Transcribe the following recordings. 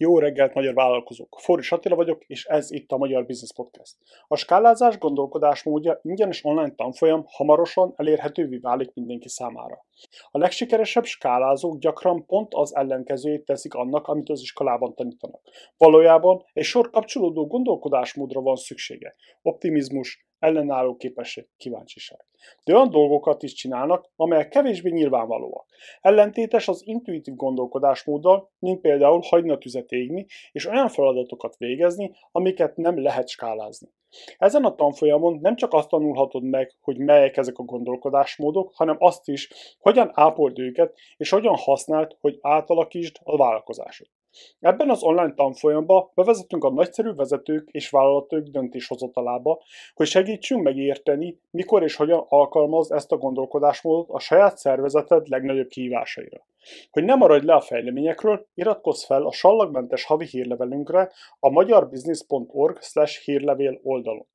Jó reggelt, magyar vállalkozók! Forris Attila vagyok, és ez itt a Magyar Business Podcast. A skálázás gondolkodásmódja ingyenes online tanfolyam hamarosan elérhetővé válik mindenki számára. A legsikeresebb skálázók gyakran pont az ellenkezőjét teszik annak, amit az iskolában tanítanak. Valójában egy sor kapcsolódó gondolkodásmódra van szüksége. Optimizmus, ellenálló képesség, kíváncsiság. De olyan dolgokat is csinálnak, amelyek kevésbé nyilvánvalóak. Ellentétes az intuitív gondolkodásmóddal, mint például hagyni a tüzet égni, és olyan feladatokat végezni, amiket nem lehet skálázni. Ezen a tanfolyamon nem csak azt tanulhatod meg, hogy melyek ezek a gondolkodásmódok, hanem azt is, hogyan ápold őket, és hogyan használd, hogy átalakítsd a vállalkozásod. Ebben az online tanfolyamban bevezetünk a nagyszerű vezetők és vállalatok döntéshozatalába, hogy segítsünk megérteni, mikor és hogyan alkalmaz ezt a gondolkodásmódot a saját szervezeted legnagyobb kihívásaira. Hogy ne maradj le a fejleményekről, iratkozz fel a sallagmentes havi hírlevelünkre a magyarbusiness.org hírlevél oldalon.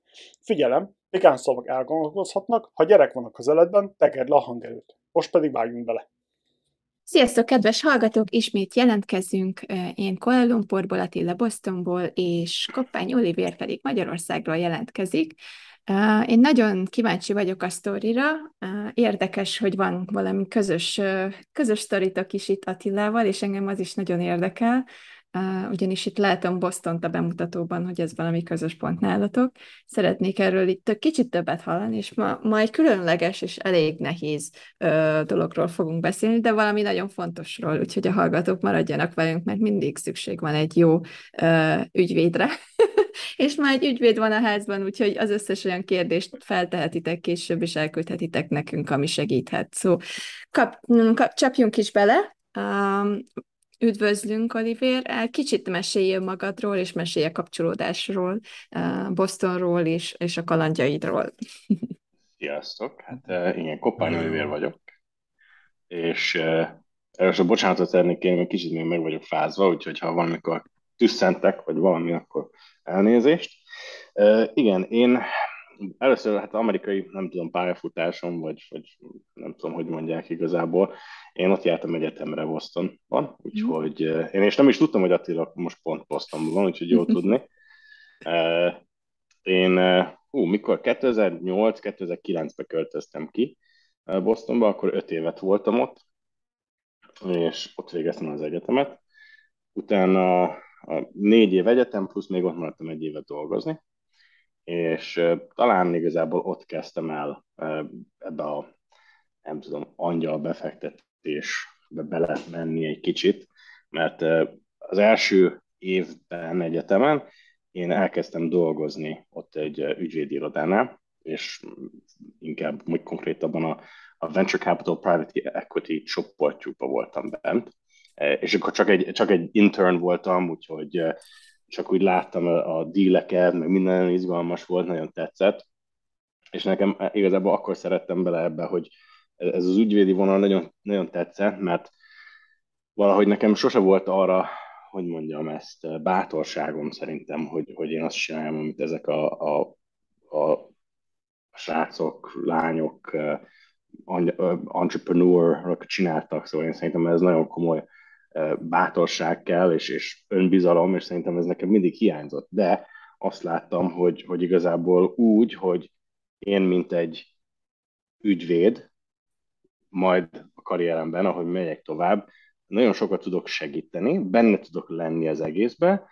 Figyelem, pikán szavak elgondolkozhatnak, ha gyerek van a közeledben, tegerd le a hangerőt. Most pedig vágjunk bele! Sziasztok, kedves hallgatók! Ismét jelentkezünk. Én Kuala Lumpurból, Attila Bostonból, és Koppány Olivér pedig Magyarországról jelentkezik. Én nagyon kíváncsi vagyok a sztorira. Érdekes, hogy van valami közös, közös sztoritok is itt Attilával, és engem az is nagyon érdekel. Uh, ugyanis itt látom boston a bemutatóban, hogy ez valami közös pont nálatok. Szeretnék erről itt kicsit többet hallani, és ma, ma egy különleges és elég nehéz uh, dologról fogunk beszélni, de valami nagyon fontosról, úgyhogy a hallgatók maradjanak velünk, mert mindig szükség van egy jó uh, ügyvédre. és már egy ügyvéd van a házban, úgyhogy az összes olyan kérdést feltehetitek később, és elküldhetitek nekünk, ami segíthet. Szóval kap, kap, csapjunk is bele. Um, Üdvözlünk, Oliver! Kicsit mesélj magadról, és mesélj a kapcsolódásról, Bostonról és, és a kalandjaidról. Sziasztok! Hát igen, Koppány Oliver vagyok, és először bocsánatot szeretnék kérni, mert kicsit még meg vagyok fázva, úgyhogy ha valamikor tüsszentek, vagy valami, akkor elnézést. Igen, én először hát amerikai, nem tudom, pályafutásom, vagy, vagy nem tudom, hogy mondják igazából. Én ott jártam egyetemre Bostonban, úgyhogy mm. én és nem is tudtam, hogy Attila most pont Bostonban van, úgyhogy jó tudni. Én, hú, mikor 2008-2009-ben költöztem ki Bostonba, akkor öt évet voltam ott, és ott végeztem az egyetemet. Utána a négy év egyetem, plusz még ott maradtam egy évet dolgozni, és talán igazából ott kezdtem el ebbe a, nem tudom, angyal befektetésbe bele egy kicsit, mert az első évben egyetemen én elkezdtem dolgozni ott egy ügyvédirodánál, és inkább úgy konkrétabban a, a Venture Capital Private Equity csoportjukban voltam bent, és akkor csak egy, csak egy intern voltam, úgyhogy csak úgy láttam a, díleket, meg minden nagyon izgalmas volt, nagyon tetszett, és nekem igazából akkor szerettem bele ebbe, hogy ez az ügyvédi vonal nagyon, nagyon tetszett, mert valahogy nekem sose volt arra, hogy mondjam ezt, bátorságom szerintem, hogy, hogy én azt csináljam, amit ezek a, a, a srácok, lányok, entrepreneur csináltak, szóval én szerintem ez nagyon komoly bátorság kell, és, és önbizalom, és szerintem ez nekem mindig hiányzott. De azt láttam, hogy, hogy igazából úgy, hogy én, mint egy ügyvéd, majd a karrieremben, ahogy megyek tovább, nagyon sokat tudok segíteni, benne tudok lenni az egészbe,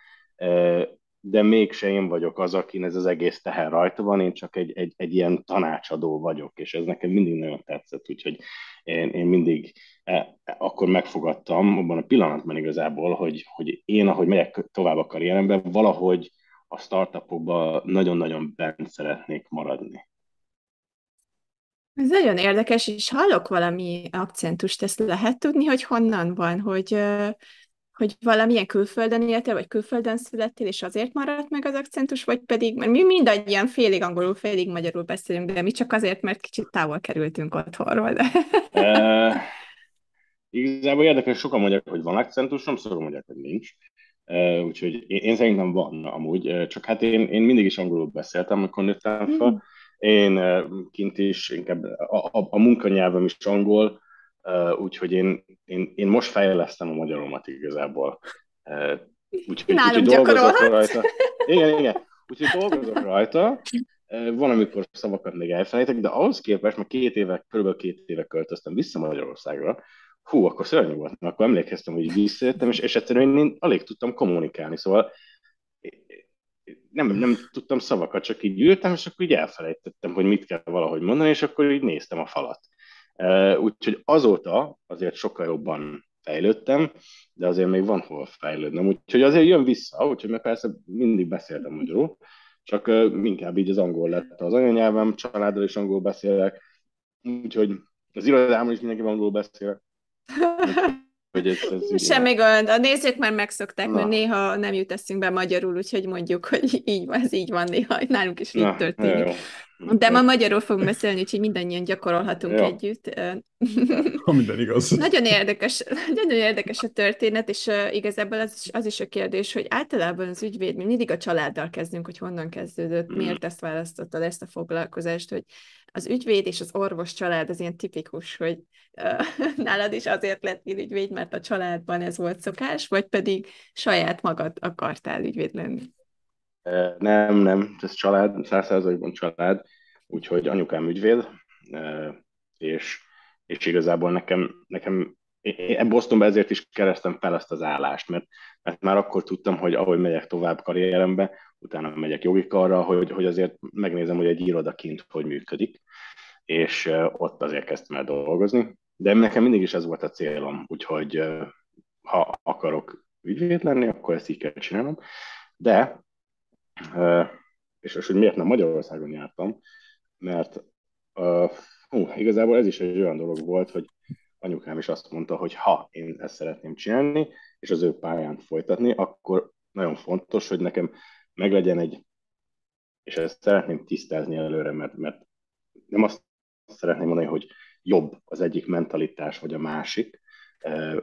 de mégse én vagyok az, akin ez az egész teher rajta van, én csak egy, egy, egy ilyen tanácsadó vagyok, és ez nekem mindig nagyon tetszett, úgyhogy én, én mindig e, akkor megfogadtam abban a pillanatban igazából, hogy, hogy én, ahogy megyek tovább a karrieremben, valahogy a startupokban nagyon-nagyon bent szeretnék maradni. Ez nagyon érdekes, és hallok valami akcentust, ezt lehet tudni, hogy honnan van, hogy hogy valamilyen külföldön éltél, vagy külföldön születtél, és azért maradt meg az akcentus, vagy pedig, mert mi mindannyian félig angolul, félig magyarul beszélünk, de mi csak azért, mert kicsit távol kerültünk otthonról. De... uh, igazából érdekes, sokan mondják, hogy van akcentusom, sokan mondják, hogy nincs. Uh, úgyhogy én, én szerintem van amúgy, csak hát én, én mindig is angolul beszéltem, amikor nőttem fel. Mm. Én kint is, inkább a, a, a munkanyelvem is angol, úgyhogy én, én, én most fejlesztem a magyaromat igazából. Úgyhogy, úgy, dolgozok rajta. Igen, igen. Úgyhogy dolgozok rajta. Van, amikor szavakat még elfelejtek, de ahhoz képest, mert két éve, körülbelül két éve költöztem vissza Magyarországra, hú, akkor szörnyű volt, mert akkor emlékeztem, hogy visszajöttem, és, és egyszerűen én alig tudtam kommunikálni, szóval nem, nem tudtam szavakat, csak így ültem, és akkor így elfelejtettem, hogy mit kell valahogy mondani, és akkor így néztem a falat. Úgyhogy azóta azért sokkal jobban fejlődtem, de azért még van hol fejlődnem, úgyhogy azért jön vissza, úgyhogy mert persze mindig beszéltem magyarul, csak inkább így az angol lett az anyanyelvem, családdal is angol beszélek, úgyhogy az irodámon is mindenki angol beszél. Hogy ez, ez Semmi gond. A nézők már megszokták, Na. mert néha nem jut eszünkbe magyarul, úgyhogy mondjuk, hogy így van, ez így van néha, nálunk is így Na, történik. Jó. De ma magyarul fogunk beszélni, úgyhogy mindannyian gyakorolhatunk ja. együtt. Ha minden igaz. Nagyon érdekes, nagyon érdekes a történet, és uh, igazából az is, az is a kérdés, hogy általában az ügyvéd, mi mindig a családdal kezdünk, hogy honnan kezdődött, mm. miért ezt választottad, ezt a foglalkozást, hogy az ügyvéd és az orvos család az ilyen tipikus, hogy uh, nálad is azért lett ügyvéd, mert a családban ez volt szokás, vagy pedig saját magad akartál ügyvéd lenni? Nem, nem, ez család, százszerzalékban család, úgyhogy anyukám ügyvéd, és, és igazából nekem, nekem én Bostonban ezért is kerestem fel ezt az állást, mert, mert már akkor tudtam, hogy ahogy megyek tovább karrierembe, utána megyek jogi karra, hogy, hogy azért megnézem, hogy egy irodaként hogy működik, és ott azért kezdtem el dolgozni. De nekem mindig is ez volt a célom, úgyhogy ha akarok ügyvéd lenni, akkor ezt így kell csinálnom. De és, és hogy miért nem Magyarországon jártam, mert uh, hú, igazából ez is egy olyan dolog volt, hogy anyukám is azt mondta, hogy ha én ezt szeretném csinálni, és az ő pályán folytatni, akkor nagyon fontos, hogy nekem meglegyen egy, és ezt szeretném tisztázni előre, mert, mert nem azt szeretném mondani, hogy jobb az egyik mentalitás, vagy a másik,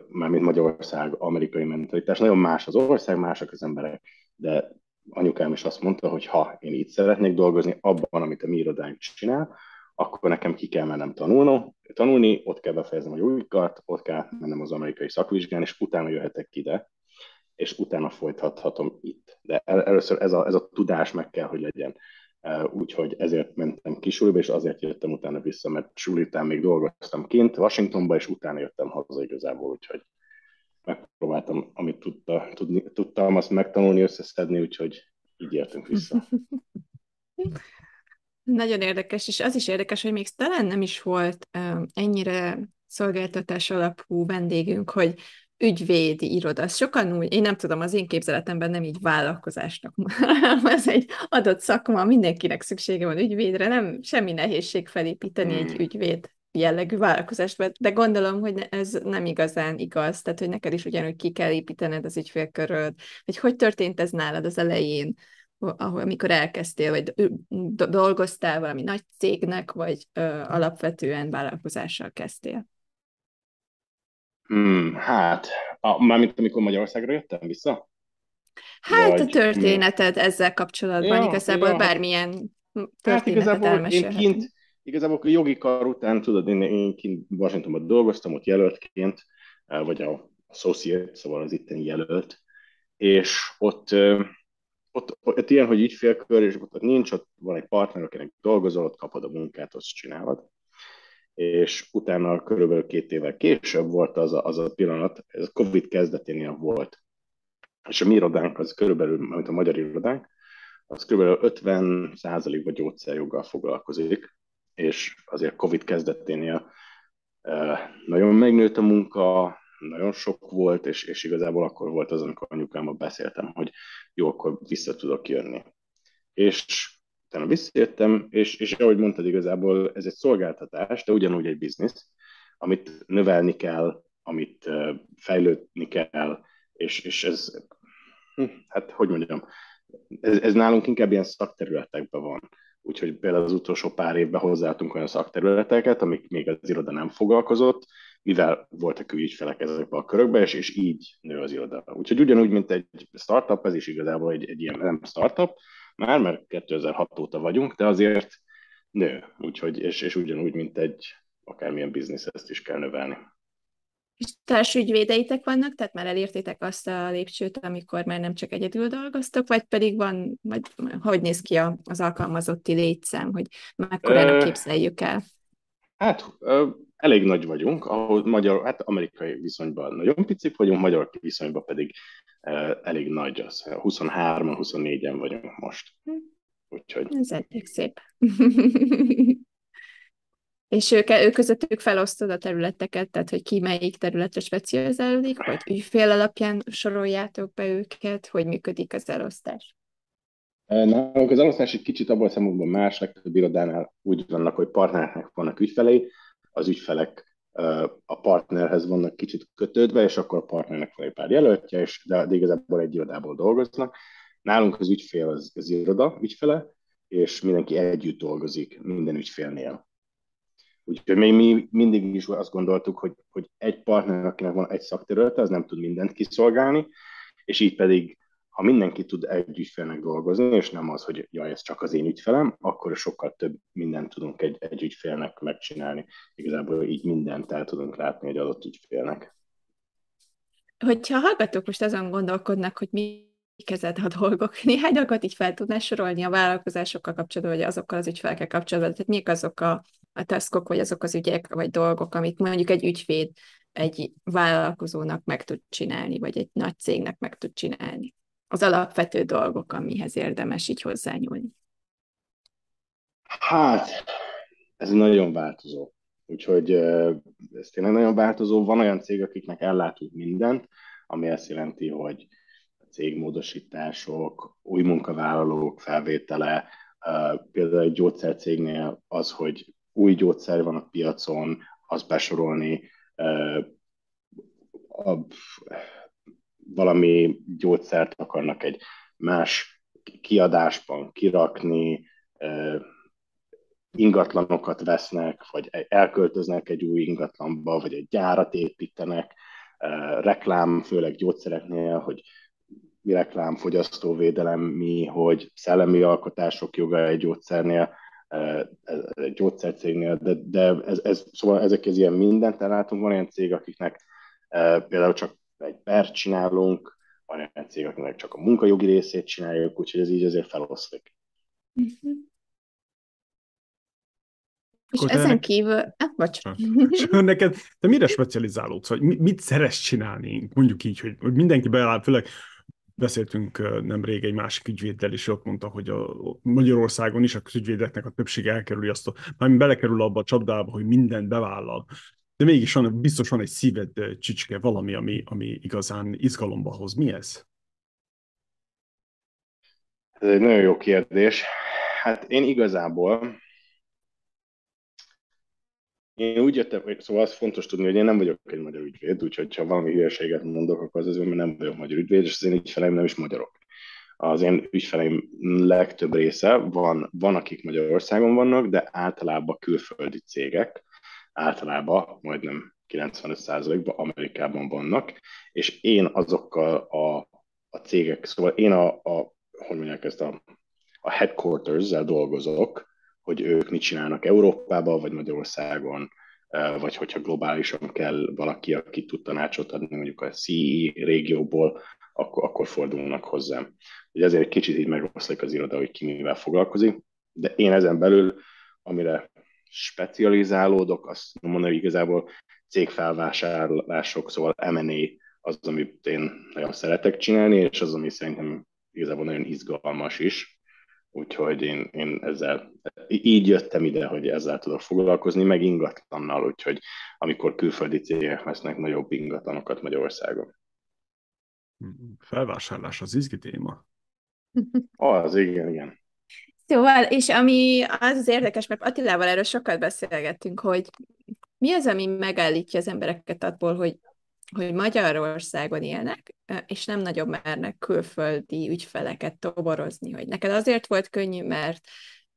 mármint Magyarország, amerikai mentalitás. Nagyon más az ország, másak az emberek, de anyukám is azt mondta, hogy ha én így szeretnék dolgozni abban, amit a mi irodánk csinál, akkor nekem ki kell mennem tanulnom, tanulni, ott kell befejeznem a jogikat, ott kell mennem az amerikai szakvizsgán, és utána jöhetek ide, és utána folytathatom itt. De először ez a, ez a tudás meg kell, hogy legyen. Úgyhogy ezért mentem kisuliba, és azért jöttem utána vissza, mert sulitán még dolgoztam kint, Washingtonba, és utána jöttem haza igazából, úgyhogy megpróbáltam, amit tudta, tudni, tudtam, azt megtanulni, összeszedni, úgyhogy így értünk vissza. Nagyon érdekes, és az is érdekes, hogy még talán nem is volt um, ennyire szolgáltatás alapú vendégünk, hogy ügyvédi iroda. Sokan úgy, én nem tudom, az én képzeletemben nem így vállalkozásnak, ez egy adott szakma, mindenkinek szüksége van ügyvédre, nem semmi nehézség felépíteni hmm. egy ügyvéd jellegű vállalkozást, de gondolom, hogy ez nem igazán igaz, tehát hogy neked is ugyanúgy ki kell építened az ügyfélköröd, hogy hogy történt ez nálad az elején, ahol, amikor elkezdtél, vagy dolgoztál valami nagy cégnek, vagy ö, alapvetően vállalkozással kezdtél? Hmm, hát, a, mármint amikor Magyarországra jöttem vissza? Hát vagy, a történeted ezzel kapcsolatban, ja, igazából ja. bármilyen történetet hát igazából én kint, igazából a jogi kar után, tudod, én, én kint Washingtonban dolgoztam, ott jelöltként, vagy a associate, szóval az itteni jelölt, és ott, ott, ott ilyen, hogy ügyfélkör, és ott nincs, ott van egy partner, akinek dolgozol, ott kapod a munkát, azt csinálod. És utána körülbelül két évvel később volt az a, az a pillanat, ez a Covid kezdeténél volt. És a mi irodánk az körülbelül, mint a magyar irodánk, az körülbelül 50 vagy gyógyszerjoggal foglalkozik, és azért Covid kezdeténél nagyon megnőtt a munka, nagyon sok volt, és, és igazából akkor volt az, amikor anyukámmal beszéltem, hogy jó, akkor vissza tudok jönni. És utána visszajöttem, és, és ahogy mondtad, igazából ez egy szolgáltatás, de ugyanúgy egy biznisz, amit növelni kell, amit fejlődni kell, és, és ez, hm, hát hogy mondjam, ez, ez nálunk inkább ilyen szakterületekben van. Úgyhogy például az utolsó pár évben hozzáadtunk olyan szakterületeket, amik még az iroda nem foglalkozott, mivel voltak ügyfelek ezekbe a körökbe, és, és így nő az iroda. Úgyhogy ugyanúgy, mint egy startup, ez is igazából egy, egy ilyen nem startup, már, mert 2006 óta vagyunk, de azért nő. Úgyhogy, és, és ugyanúgy, mint egy akármilyen biznisz, ezt is kell növelni. És társügyvédeitek vannak, tehát már elértétek azt a lépcsőt, amikor már nem csak egyedül dolgoztok, vagy pedig van, vagy hogy néz ki az alkalmazotti létszám, hogy mekkorának képzeljük el? Hát elég nagy vagyunk, ahol magyar, hát amerikai viszonyban nagyon picik vagyunk, magyar viszonyban pedig elég nagy az. 23-an, 24-en vagyunk most. Hm. Úgyhogy... Ez elég szép. És ők, ők közöttük felosztod a területeket, tehát hogy ki melyik területre specializálódik, vagy ügyfél alapján soroljátok be őket, hogy működik az elosztás? Nálunk az elosztás egy kicsit abban a szempontból más, legtöbb irodánál úgy vannak, hogy partnereknek vannak ügyfelei, az ügyfelek a partnerhez vannak kicsit kötődve, és akkor a partnernek van egy pár jelöltje, és de, de igazából egy irodából dolgoznak. Nálunk az ügyfél az, az iroda ügyfele, és mindenki együtt dolgozik minden ügyfélnél. Úgyhogy mi, mi mindig is azt gondoltuk, hogy, hogy egy partner, akinek van egy szakterülete, az nem tud mindent kiszolgálni, és így pedig, ha mindenki tud egy ügyfélnek dolgozni, és nem az, hogy jaj, ez csak az én ügyfelem, akkor sokkal több mindent tudunk egy, egy ügyfélnek megcsinálni. Igazából így mindent el tudunk látni egy adott ügyfélnek. Hogyha hallgatók most azon gondolkodnak, hogy mi kezed a dolgok. Néhány dolgot így fel tudnál sorolni a vállalkozásokkal kapcsolatban, vagy azokkal az ügyfelekkel kapcsolatban. Tehát mik azok a, a taskok, vagy azok az ügyek, vagy dolgok, amit mondjuk egy ügyvéd egy vállalkozónak meg tud csinálni, vagy egy nagy cégnek meg tud csinálni. Az alapvető dolgok, amihez érdemes így hozzányúlni. Hát, ez nagyon változó. Úgyhogy ez tényleg nagyon változó. Van olyan cég, akiknek ellátunk mindent, ami azt jelenti, hogy cégmódosítások, új munkavállalók felvétele, például egy gyógyszercégnél az, hogy új gyógyszer van a piacon, az besorolni, a, valami gyógyszert akarnak egy más kiadásban kirakni, ingatlanokat vesznek, vagy elköltöznek egy új ingatlanba, vagy egy gyárat építenek, reklám, főleg gyógyszereknél, hogy mi reklám, fogyasztóvédelem, mi, hogy szellemi alkotások joga egy gyógyszernél, egy gyógyszercégnél, de, de ez, ez, szóval ezek az ilyen mindent ellátunk. Van olyan cég, akiknek például csak egy pert csinálunk, van olyan cég, akiknek csak a munkajogi részét csináljuk, úgyhogy ez így azért feloszlik. Uh-huh. És ezen ennek... kívül... Ah, bocsánat. neked, te mire specializálódsz? Vagy mit szeretsz csinálni? Mondjuk így, hogy, hogy mindenki beáll, főleg beszéltünk nemrég egy másik ügyvéddel, és ott mondta, hogy a Magyarországon is az ügyvédeknek a többsége elkerüli azt, a, mármint belekerül abba a csapdába, hogy mindent bevállal. De mégis van, biztos van egy szíved csicske, valami, ami, ami igazán izgalomba hoz. Mi ez? Ez egy nagyon jó kérdés. Hát én igazából én úgy jöttem, hogy szóval az fontos tudni, hogy én nem vagyok egy magyar ügyvéd, úgyhogy ha valami hülyeséget mondok, akkor az azért, mert nem vagyok magyar ügyvéd, és az én ügyfeleim nem is magyarok. Az én ügyfeleim legtöbb része van, van, akik Magyarországon vannak, de általában külföldi cégek, általában majdnem 95%-ban Amerikában vannak, és én azokkal a, a cégek, szóval én a, a hogy mondják ezt a, a headquarters-zel dolgozok, hogy ők mit csinálnak Európában, vagy Magyarországon, vagy hogyha globálisan kell valaki, aki tud tanácsot adni mondjuk a CE régióból, akkor, akkor fordulnak hozzám. Ugye ezért egy kicsit így megoszlik az iroda, hogy ki mivel foglalkozik, de én ezen belül, amire specializálódok, azt mondom, hogy igazából cégfelvásárlások, szóval M&A az, amit én nagyon szeretek csinálni, és az, ami szerintem igazából nagyon izgalmas is, Úgyhogy én, én ezzel így jöttem ide, hogy ezzel tudok foglalkozni, meg ingatlannal, úgyhogy amikor külföldi cégek vesznek nagyobb ingatlanokat Magyarországon. Felvásárlás az izgi téma. Az, igen, igen. Szóval, és ami az az érdekes, mert Attilával erről sokat beszélgettünk, hogy mi az, ami megállítja az embereket abból, hogy hogy Magyarországon élnek, és nem nagyon mernek külföldi ügyfeleket toborozni, hogy neked azért volt könnyű, mert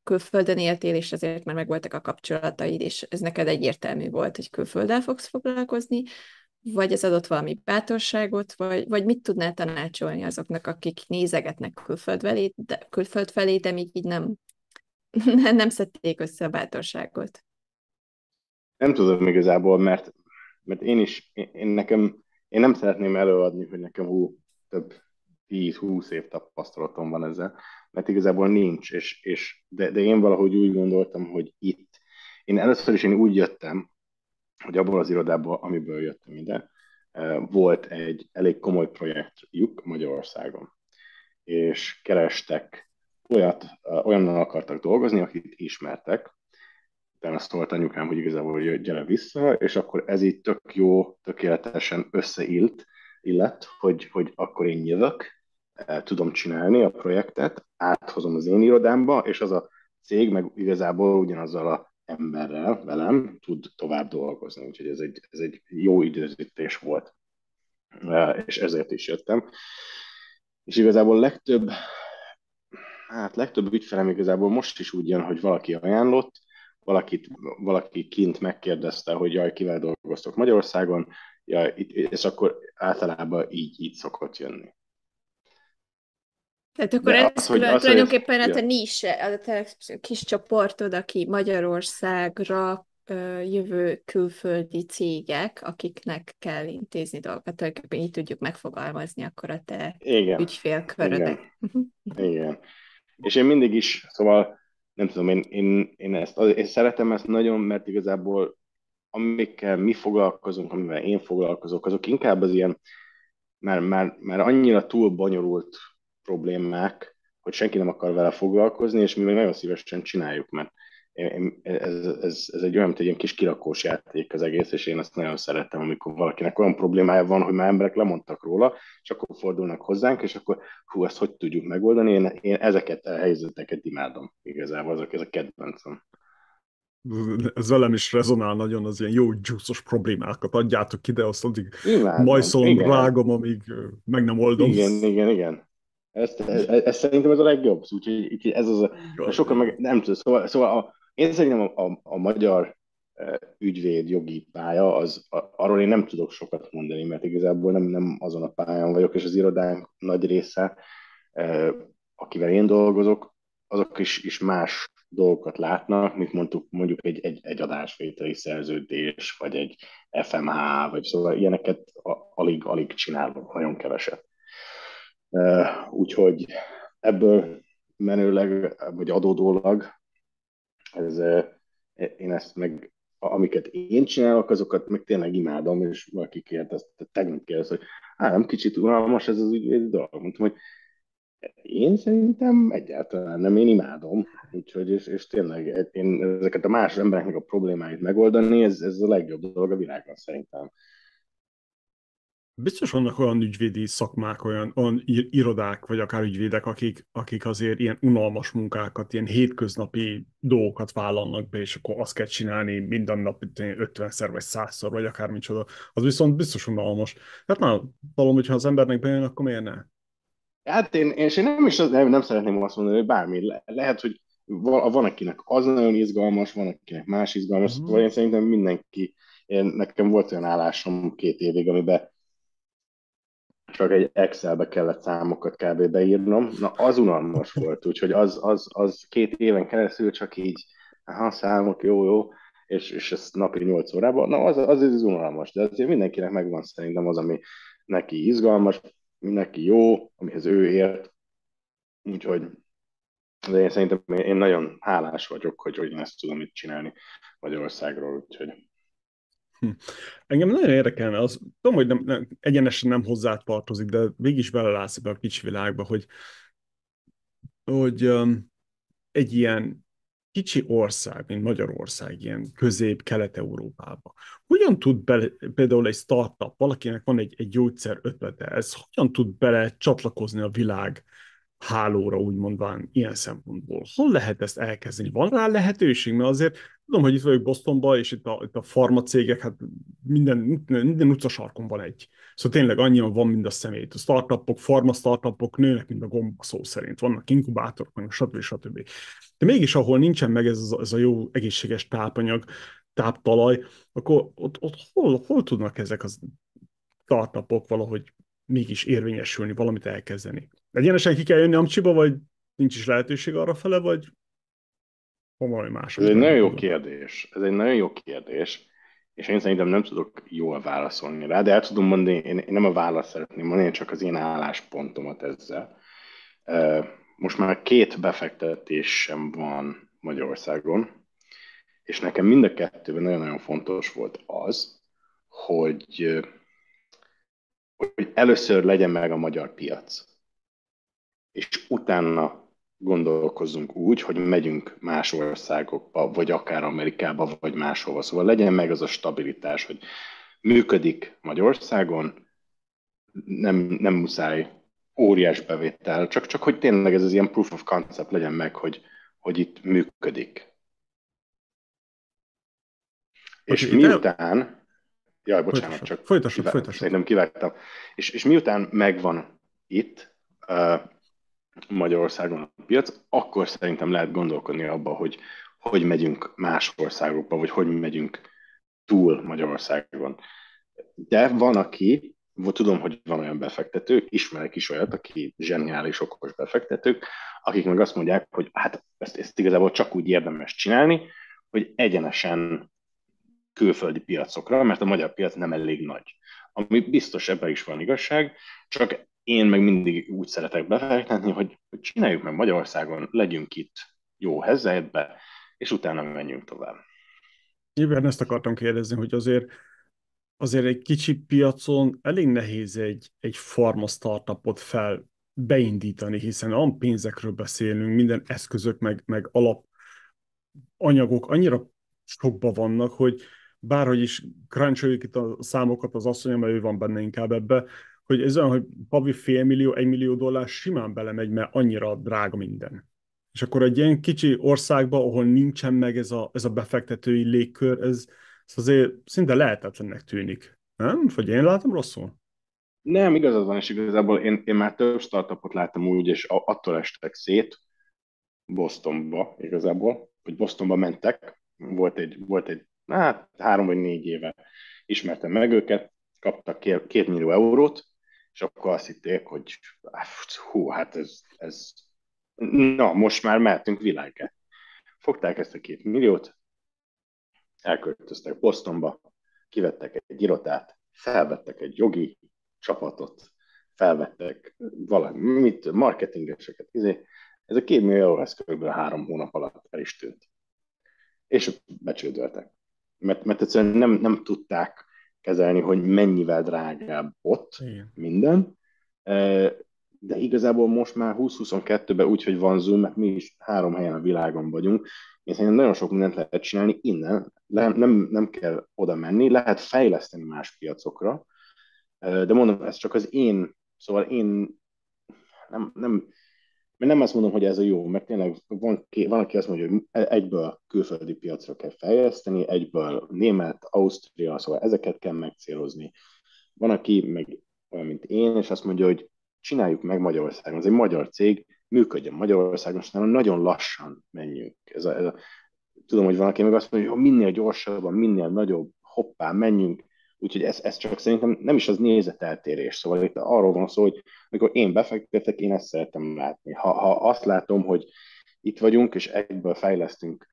külföldön éltél, és azért már megvoltak a kapcsolataid, és ez neked egyértelmű volt, hogy külfölddel fogsz foglalkozni, vagy ez adott valami bátorságot, vagy, vagy mit tudnál tanácsolni azoknak, akik nézegetnek külföld felé, de, külföld felé, de még így nem, nem szedték össze a bátorságot? Nem tudom igazából, mert mert én is, én, én nekem, én nem szeretném előadni, hogy nekem hú, több 10-20 év tapasztalatom van ezzel, mert igazából nincs, és, és de, de én valahogy úgy gondoltam, hogy itt, én először is én úgy jöttem, hogy abból az irodából, amiből jöttem ide, eh, volt egy elég komoly projektjük Magyarországon, és kerestek olyat, eh, olyannal akartak dolgozni, akit ismertek, utána szólt anyukám, hogy igazából gyere vissza, és akkor ez így tök jó, tökéletesen összeilt, illet, hogy, hogy akkor én jövök, tudom csinálni a projektet, áthozom az én irodámba, és az a cég meg igazából ugyanazzal a emberrel, velem tud tovább dolgozni. Úgyhogy ez egy, ez egy jó időzítés volt. És ezért is jöttem. És igazából legtöbb, hát legtöbb ügyfelem igazából most is úgy jön, hogy valaki ajánlott, valakit, valaki kint megkérdezte, hogy jaj, kivel dolgoztok Magyarországon, ja, és akkor általában így, így szokott jönni. Tehát akkor De ez az, hogy, az, tulajdonképpen hogy, a te nis, a te kis csoportod, aki Magyarországra jövő külföldi cégek, akiknek kell intézni dolgokat, tulajdonképpen így tudjuk megfogalmazni akkor a te Igen. ügyfélkörödet. Igen. Igen. És én mindig is, szóval nem tudom, én, én, én ezt én szeretem ezt nagyon, mert igazából amikkel mi foglalkozunk, amivel én foglalkozok, azok inkább az ilyen, mert, mert, mert annyira túl bonyolult problémák, hogy senki nem akar vele foglalkozni, és mi meg nagyon szívesen csináljuk, mert ez, ez, ez egy olyan, mint egy ilyen kis kirakós játék az egész, és én ezt nagyon szeretem, amikor valakinek olyan problémája van, hogy már emberek lemondtak róla, és akkor fordulnak hozzánk, és akkor hú, ezt hogy tudjuk megoldani, én, én ezeket a helyzeteket imádom igazából, azok ez a kedvencem. Ez velem is rezonál nagyon, az ilyen jó dzsúszos problémákat. Adjátok ide, azt addig majszolom, rágom, amíg meg nem oldom. Igen, igen, igen. Ezt, ez, ez szerintem ez a legjobb, úgyhogy ez az a, sokan meg nem tudom, szóval, szóval a, én szerintem a, a, a magyar ügyvéd jogi pálya, az, arról én nem tudok sokat mondani, mert igazából nem, nem azon a pályán vagyok, és az irodánk nagy része, akivel én dolgozok, azok is, is más dolgokat látnak, mint mondjuk, mondjuk egy, egy, egy adásvételi szerződés, vagy egy FMH, vagy szóval ilyeneket alig, alig csinálok, nagyon keveset. Úgyhogy ebből menőleg, vagy adódólag, ez, én ezt meg, amiket én csinálok, azokat meg tényleg imádom, és valaki kérdezte, tegnap kérdezte, hogy hát nem kicsit unalmas ez az ügyvédi dolog. Mondtam, hogy én szerintem egyáltalán nem, én imádom, úgyhogy, és, és tényleg én ezeket a más embereknek a problémáit megoldani, ez, ez a legjobb dolog a világon szerintem. Biztos vannak olyan ügyvédi szakmák, olyan, olyan irodák, vagy akár ügyvédek, akik, akik azért ilyen unalmas munkákat, ilyen hétköznapi dolgokat vállalnak be, és akkor azt kell csinálni minden nap 50-szer vagy 100-szor, vagy akármicsoda. Az viszont biztos unalmas. Tehát már valami, hogyha az embernek bejön, akkor miért ne? Hát én, én, én nem is az, nem, nem szeretném azt mondani, hogy bármi. Le, lehet, hogy van, akinek az nagyon izgalmas, van akinek más izgalmas, mm. szóval én szerintem mindenki, én, nekem volt olyan állásom két évig, amiben csak egy Excelbe kellett számokat kb. beírnom, na az unalmas volt, úgyhogy az, az, az két éven keresztül csak így, ha számok, jó, jó, és, és ez napi 8 órában, na az, az, az unalmas, de azért mindenkinek megvan szerintem az, ami neki izgalmas, neki jó, amihez ő ért, úgyhogy de én szerintem én nagyon hálás vagyok, hogy, hogy én ezt tudom itt csinálni Magyarországról, úgyhogy Hm. Engem nagyon érdekelne, az, tudom, hogy nem, nem, egyenesen nem hozzá tartozik, de mégis belelátsz ebbe a kicsi világba, hogy, hogy um, egy ilyen kicsi ország, mint Magyarország, ilyen közép-kelet-európába, hogyan tud bele, például egy startup, valakinek van egy, egy gyógyszer ötlete, ez hogyan tud bele csatlakozni a világ hálóra, úgymondván ilyen szempontból. Hol lehet ezt elkezdeni? Van rá lehetőség? Mert azért tudom, hogy itt vagyok Bostonban, és itt a, itt a farmacégek, hát minden, minden, utcasarkon van egy. Szóval tényleg annyian van, mint a szemét. A startupok, farma startupok nőnek, mint a gomba szó szerint. Vannak inkubátorok, meg stb. stb. De mégis, ahol nincsen meg ez, ez a jó egészséges tápanyag, táptalaj, akkor ott, ott hol, hol tudnak ezek a startupok valahogy mégis érvényesülni, valamit elkezdeni? Egyenesen ki kell jönni Amcsiba, vagy nincs is lehetőség arra fele, vagy valami más? Ez egy nagyon jó kérdés. Ez egy nagyon jó kérdés. és én szerintem nem tudok jól válaszolni rá, de el tudom mondani, én, én nem a választ szeretném mondani, én csak az én álláspontomat ezzel. Most már két befektetésem van Magyarországon, és nekem mind a kettőben nagyon-nagyon fontos volt az, hogy, hogy először legyen meg a magyar piac, és utána gondolkozzunk úgy, hogy megyünk más országokba, vagy akár Amerikába, vagy máshova. Szóval legyen meg az a stabilitás, hogy működik Magyarországon, nem, nem muszáj óriás bevétel, csak, csak hogy tényleg ez az ilyen proof of concept legyen meg, hogy, hogy itt működik. És okay, miután... Jaj, bocsánat, folytassuk, csak folytassuk, folytassuk. szerintem kivágtam. És, és miután megvan itt uh, Magyarországon a piac, akkor szerintem lehet gondolkodni abba, hogy hogy megyünk más országokba, vagy hogy megyünk túl Magyarországon. De van, aki, tudom, hogy van olyan befektető, ismerek is olyat, aki zseniális, okos befektetők, akik meg azt mondják, hogy hát ezt, ezt igazából csak úgy érdemes csinálni, hogy egyenesen külföldi piacokra, mert a magyar piac nem elég nagy. Ami biztos ebben is van igazság, csak én meg mindig úgy szeretek befektetni, hogy, hogy csináljuk meg Magyarországon, legyünk itt jó helyzetbe, és utána menjünk tovább. Igen, ezt akartam kérdezni, hogy azért azért egy kicsi piacon elég nehéz egy, egy farma startupot fel beindítani, hiszen olyan pénzekről beszélünk, minden eszközök, meg, meg alap anyagok annyira sokba vannak, hogy bárhogy is cruncholjuk itt a számokat az asszony, mert ő van benne inkább ebbe, hogy ez olyan, hogy pavi fél millió, egy millió dollár simán belemegy, mert annyira drága minden. És akkor egy ilyen kicsi országban, ahol nincsen meg ez a, ez a befektetői légkör, ez, ez azért szinte lehetetlennek tűnik. Nem? Vagy én látom rosszul? Nem, igazad van, és igazából én, én már több startupot láttam úgy, és attól estek szét Bostonba igazából, hogy Bostonba mentek, volt egy, volt egy hát három vagy négy éve ismertem meg őket, kaptak két millió eurót, és akkor azt hitték, hogy hú, hát ez, ez na, most már mehetünk világát. Fogták ezt a két milliót, elköltöztek Bostonba, kivettek egy irodát, felvettek egy jogi csapatot, felvettek valamit, marketingeseket, izé. ez a két millió ez kb. három hónap alatt el is tűnt. És becsődöltek. Mert, mert egyszerűen nem, nem tudták kezelni, hogy mennyivel drágább ott Igen. minden. De igazából most már 20-22-ben úgy, hogy van Zoom, mert mi is három helyen a világon vagyunk, én szerintem nagyon sok mindent lehet csinálni innen, nem, nem kell oda menni, lehet fejleszteni más piacokra, de mondom, ez csak az én, szóval én nem, nem, mert nem azt mondom, hogy ez a jó, mert tényleg van, van aki azt mondja, hogy egyből külföldi piacra kell fejleszteni, egyből német, Ausztria, szóval ezeket kell megcélozni. Van, aki meg olyan, mint én, és azt mondja, hogy csináljuk meg Magyarországon. Ez egy magyar cég, működjön Magyarországon, és nagyon lassan menjünk. Ez a, ez a, tudom, hogy van, aki meg azt mondja, hogy minél gyorsabban, minél nagyobb, hoppá, menjünk. Úgyhogy ez, ez csak szerintem nem is az nézeteltérés. Szóval itt arról van szó, hogy amikor én befektetek, én ezt szeretem látni. Ha, ha azt látom, hogy itt vagyunk, és egyből fejlesztünk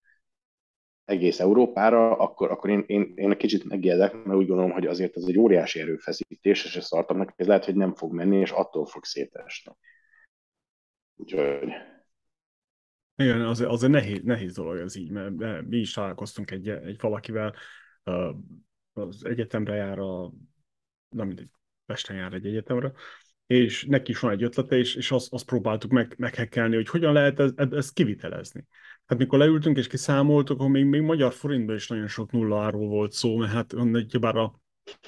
egész Európára, akkor, akkor én, én, én egy kicsit megijedek, mert úgy gondolom, hogy azért ez egy óriási erőfeszítés, és a startupnak ez lehet, hogy nem fog menni, és attól fog szétesni. Úgyhogy... Igen, az, az egy nehéz, nehéz dolog ez így, mert mi is találkoztunk egy, egy valakivel, az egyetemre jár a, nem mindegy, Pesten jár egy egyetemre, és neki is van egy ötlete, és, és azt, azt próbáltuk meg, meghekkelni, hogy hogyan lehet ez, ezt kivitelezni. Hát mikor leültünk és kiszámoltuk, akkor még, még magyar forintban is nagyon sok nulláról volt szó, mert hát bár a,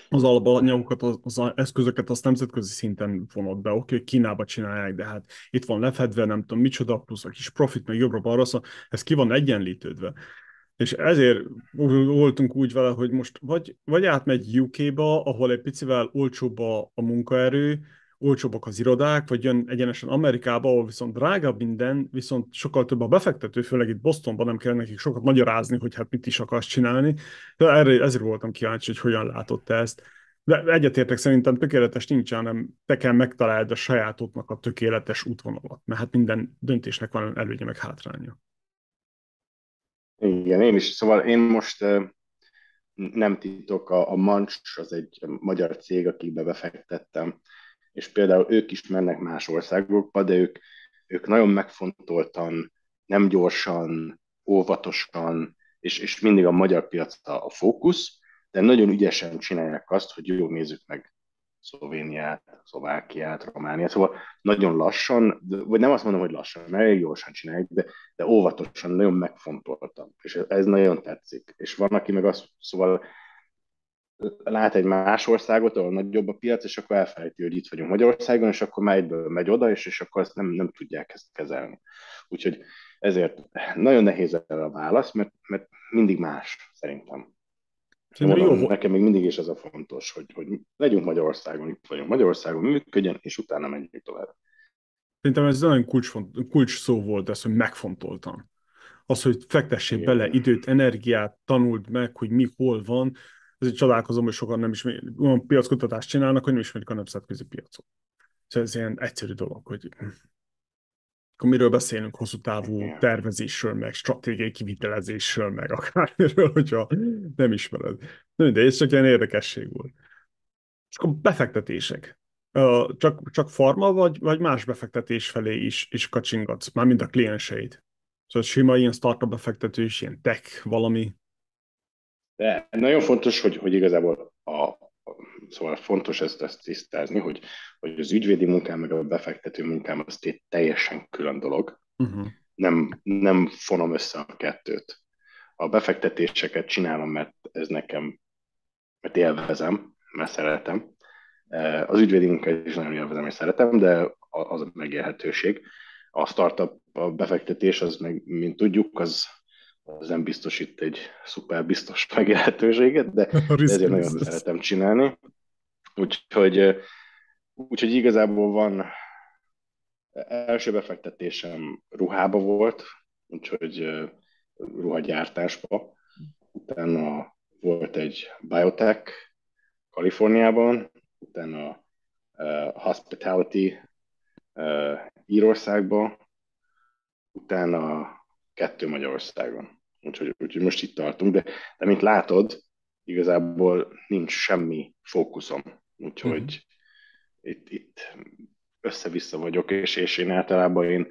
az alapanyagokat, az, az eszközöket azt nemzetközi szinten vonott be. Oké, okay, Kínába csinálják, de hát itt van lefedve, nem tudom micsoda, plusz a kis profit, meg jobbra-balra, szóval ez ki van egyenlítődve. És ezért voltunk úgy vele, hogy most vagy, vagy átmegy UK-ba, ahol egy picivel olcsóbb a, a munkaerő, olcsóbbak az irodák, vagy jön egyenesen Amerikába, ahol viszont drágább minden, viszont sokkal több a befektető, főleg itt Bostonban nem kell nekik sokat magyarázni, hogy hát mit is akarsz csinálni. De erre, ezért voltam kíváncsi, hogy hogyan látott ezt. De egyetértek, szerintem tökéletes nincs, hanem te kell megtaláld a sajátodnak a tökéletes útvonalat, mert hát minden döntésnek van előnye meg hátránya. Igen, én is. Szóval én most nem titok, a, a Mancs az egy magyar cég, akikbe befektettem, és például ők is mennek más országokba, de ők, ők nagyon megfontoltan, nem gyorsan, óvatosan, és, és mindig a magyar piac a, a fókusz, de nagyon ügyesen csinálják azt, hogy jó nézzük meg Szlovéniát, Szlovákiát, Romániát, szóval nagyon lassan, vagy nem azt mondom, hogy lassan, mert elég gyorsan csinálják, de, de óvatosan, nagyon megfontoltam, és ez nagyon tetszik. És van, aki meg azt, szóval lát egy más országot, ahol nagyobb a piac, és akkor elfelejti, hogy itt vagyunk Magyarországon, és akkor már egyből megy oda, és, és akkor ezt nem, nem tudják ezt kezelni. Úgyhogy ezért nagyon nehéz erre a válasz, mert, mert mindig más, szerintem. Mondom, jó. Nekem még mindig is ez a fontos, hogy, hogy legyünk Magyarországon, itt vagyunk Magyarországon, működjön, és utána menjünk tovább. Szerintem ez nagyon kulcs, kulcs szó volt ez, hogy megfontoltam. Az, hogy fektessék Igen. bele időt, energiát, tanuld meg, hogy mi hol van. Ezért csodálkozom, hogy sokan nem is olyan piackutatást csinálnak, hogy nem ismerik a nemzetközi piacot. Szóval ez ilyen egyszerű dolog, hogy akkor miről beszélünk hosszú távú tervezésről, meg stratégiai kivitelezésről, meg akármiről, hogyha nem ismered. De ez csak ilyen érdekesség volt. És akkor befektetések. Csak, csak farma, vagy, vagy más befektetés felé is, is kacsingatsz, már mind a klienseid. Szóval sima ilyen startup befektetés, ilyen tech valami. De nagyon fontos, hogy, hogy igazából a, Szóval fontos ezt, ezt tisztázni, hogy, hogy az ügyvédi munkám meg a befektető munkám az egy teljesen külön dolog. Uh-huh. Nem, nem fonom össze a kettőt. A befektetéseket csinálom, mert ez nekem, mert élvezem, mert szeretem. Az ügyvédi munkát is nagyon élvezem és szeretem, de az a megélhetőség. A startup a befektetés, az meg, mint tudjuk, az, az nem biztosít egy szuper biztos megélhetőséget, de, de ezért nagyon szeretem csinálni. Úgyhogy, úgyhogy igazából van első befektetésem ruhába volt, úgyhogy ruhagyártásba. Utána volt egy biotech Kaliforniában, utána uh, hospitality uh, utána kettő Magyarországon. Úgyhogy, úgyhogy most itt tartunk, de, de mint látod, igazából nincs semmi fókuszom. Úgyhogy uh-huh. itt, itt össze-vissza vagyok, és, és én általában én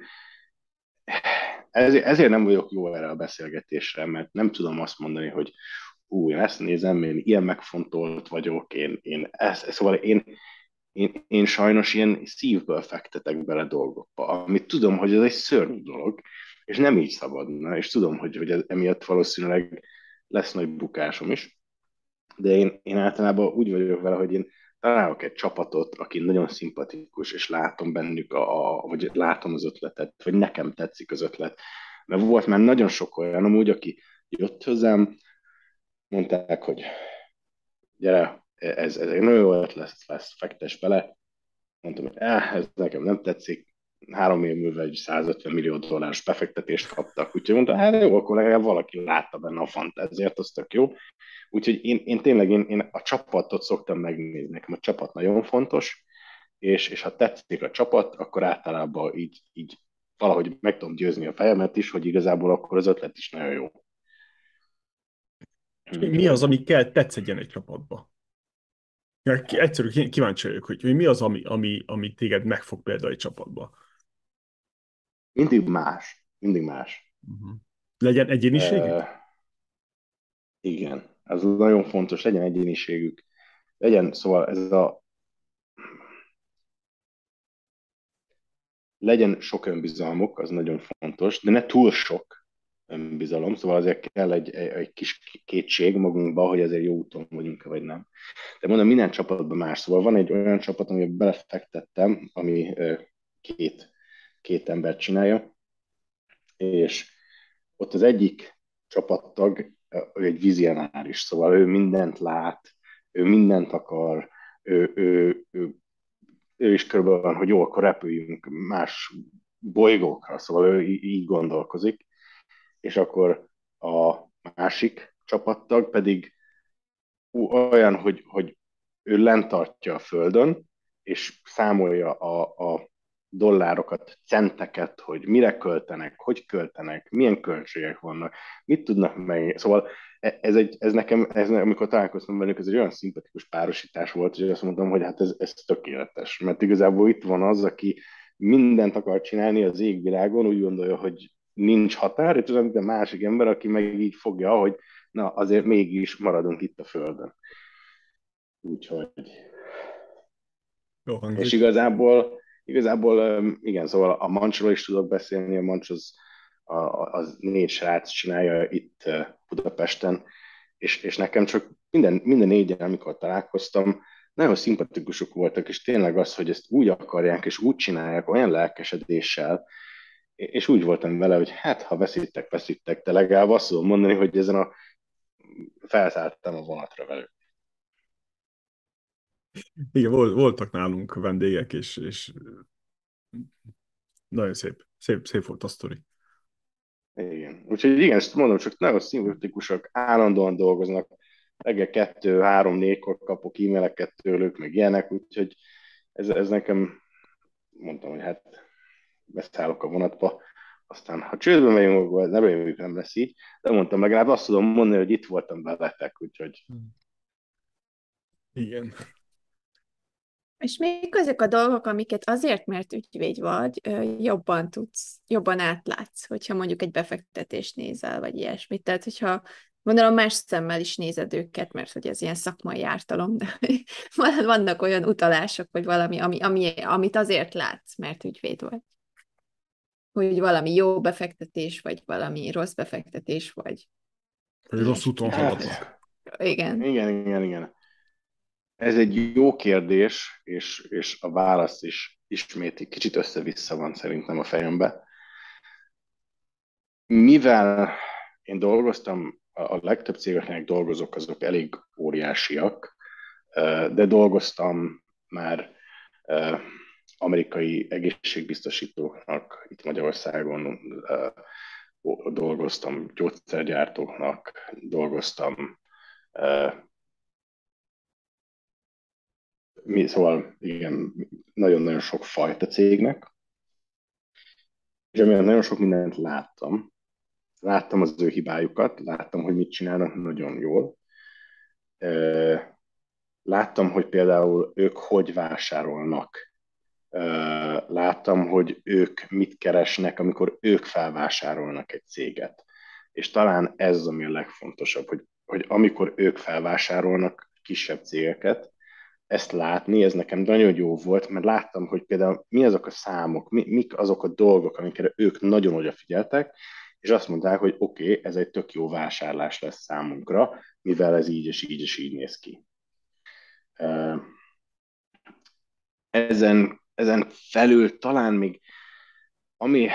ezért, ezért nem vagyok jó erre a beszélgetésre, mert nem tudom azt mondani, hogy ú, én ezt nézem, én ilyen megfontolt vagyok, én, én ezt, szóval én, én, én sajnos ilyen szívből fektetek bele dolgokba, amit tudom, hogy ez egy szörnyű dolog, és nem így szabadna, és tudom, hogy, hogy ez, emiatt valószínűleg lesz nagy bukásom is, de én, én általában úgy vagyok vele, hogy én találok egy csapatot, aki nagyon szimpatikus, és látom bennük, a, a, vagy látom az ötletet, vagy nekem tetszik az ötlet. Mert volt már nagyon sok olyan amúgy, aki jött hozzám, mondták, hogy gyere, ez, ez egy nagyon jó ötlet lesz, lesz fektes bele. Mondtam, hogy eh, ez nekem nem tetszik, három év múlva egy 150 millió dolláros befektetést kaptak. Úgyhogy mondta, hát jó, akkor legalább valaki látta benne a fantáziát, az tök jó. Úgyhogy én, én tényleg én, én a csapatot szoktam megnézni, nekem a csapat nagyon fontos, és, és ha tetszik a csapat, akkor általában így, így valahogy meg tudom győzni a fejemet is, hogy igazából akkor az ötlet is nagyon jó. Mi az, ami kell tetszedjen egy csapatba? Egyszerű kíváncsi vagyok, hogy mi az, ami, ami, ami téged megfog például egy csapatba? Mindig más. Mindig más. Uh-huh. Legyen egyéniségük? Uh, igen. Ez nagyon fontos, legyen egyéniségük. Legyen, szóval ez a legyen sok önbizalmuk, az nagyon fontos, de ne túl sok önbizalom, szóval azért kell egy, egy kis kétség magunkba, hogy ezért jó úton vagyunk vagy nem. De mondom, minden csapatban más. Szóval van egy olyan csapat, amiben belefektettem, ami két két ember csinálja, és ott az egyik csapattag ő egy vizionáris, szóval ő mindent lát, ő mindent akar, ő, ő, ő, ő is körülbelül van, hogy jó, akkor repüljünk más bolygókra, szóval ő így gondolkozik, és akkor a másik csapattag pedig olyan, hogy, hogy ő lent tartja a Földön, és számolja a, a dollárokat, centeket, hogy mire költenek, hogy költenek, milyen költségek vannak, mit tudnak meg. Szóval e, ez, egy, ez nekem, ez, amikor találkoztam velük, ez egy olyan szimpatikus párosítás volt, hogy azt mondtam, hogy hát ez, ez tökéletes. Mert igazából itt van az, aki mindent akar csinálni az égvilágon, úgy gondolja, hogy nincs határ, és az a másik ember, aki meg így fogja, hogy na azért mégis maradunk itt a Földön. Úgyhogy... Jó hangzik. És igazából, igazából igen, szóval a mancsról is tudok beszélni, a mancs az, az négy srác csinálja itt Budapesten, és, és nekem csak minden, minden négyen, amikor találkoztam, nagyon szimpatikusok voltak, és tényleg az, hogy ezt úgy akarják, és úgy csinálják, olyan lelkesedéssel, és úgy voltam vele, hogy hát, ha veszítek, veszítek, de legalább azt tudom mondani, hogy ezen a felszálltam a vonatra velük. Igen, voltak nálunk vendégek, és, és nagyon szép, szép, szép volt a sztori. Igen. Úgyhogy igen, ezt mondom, csak nagyon szimpatikusak, állandóan dolgoznak, reggel kettő, három, négykor kapok e-maileket tőlük, meg ilyenek, úgyhogy ez, ez nekem, mondtam, hogy hát beszállok a vonatba, aztán ha csődbe megyünk, nem reméljük nem lesz így, de mondtam, legalább azt tudom mondani, hogy itt voltam veletek, úgyhogy... Igen. És még azok a dolgok, amiket azért, mert ügyvéd vagy, jobban tudsz, jobban átlátsz, hogyha mondjuk egy befektetést nézel, vagy ilyesmit. Tehát, hogyha Gondolom más szemmel is nézed őket, mert hogy ez ilyen szakmai ártalom, de vannak olyan utalások, vagy valami, ami, ami, amit azért látsz, mert ügyvéd vagy. Hogy valami jó befektetés, vagy valami rossz befektetés, vagy... Vagy rossz úton haladnak. Igen. Igen, igen, igen. Ez egy jó kérdés, és, és a válasz is ismét egy kicsit össze-vissza van szerintem a fejembe. Mivel én dolgoztam a legtöbb cégeknek dolgozok, azok elég óriásiak, de dolgoztam már amerikai egészségbiztosítóknak itt Magyarországon, dolgoztam gyógyszergyártóknak, dolgoztam mi, szóval igen, nagyon-nagyon sok fajta cégnek, és amiatt nagyon sok mindent láttam, láttam az ő hibájukat, láttam, hogy mit csinálnak nagyon jól. Láttam, hogy például ők hogy vásárolnak. Láttam, hogy ők mit keresnek, amikor ők felvásárolnak egy céget. És talán ez ami a legfontosabb, hogy, hogy amikor ők felvásárolnak kisebb cégeket, ezt látni, ez nekem nagyon jó volt, mert láttam, hogy például mi azok a számok, mi, mik azok a dolgok, amikre ők nagyon odafigyeltek, és azt mondták, hogy oké, okay, ez egy tök jó vásárlás lesz számunkra, mivel ez így és így és így néz ki. Ezen, ezen felül talán még, ami,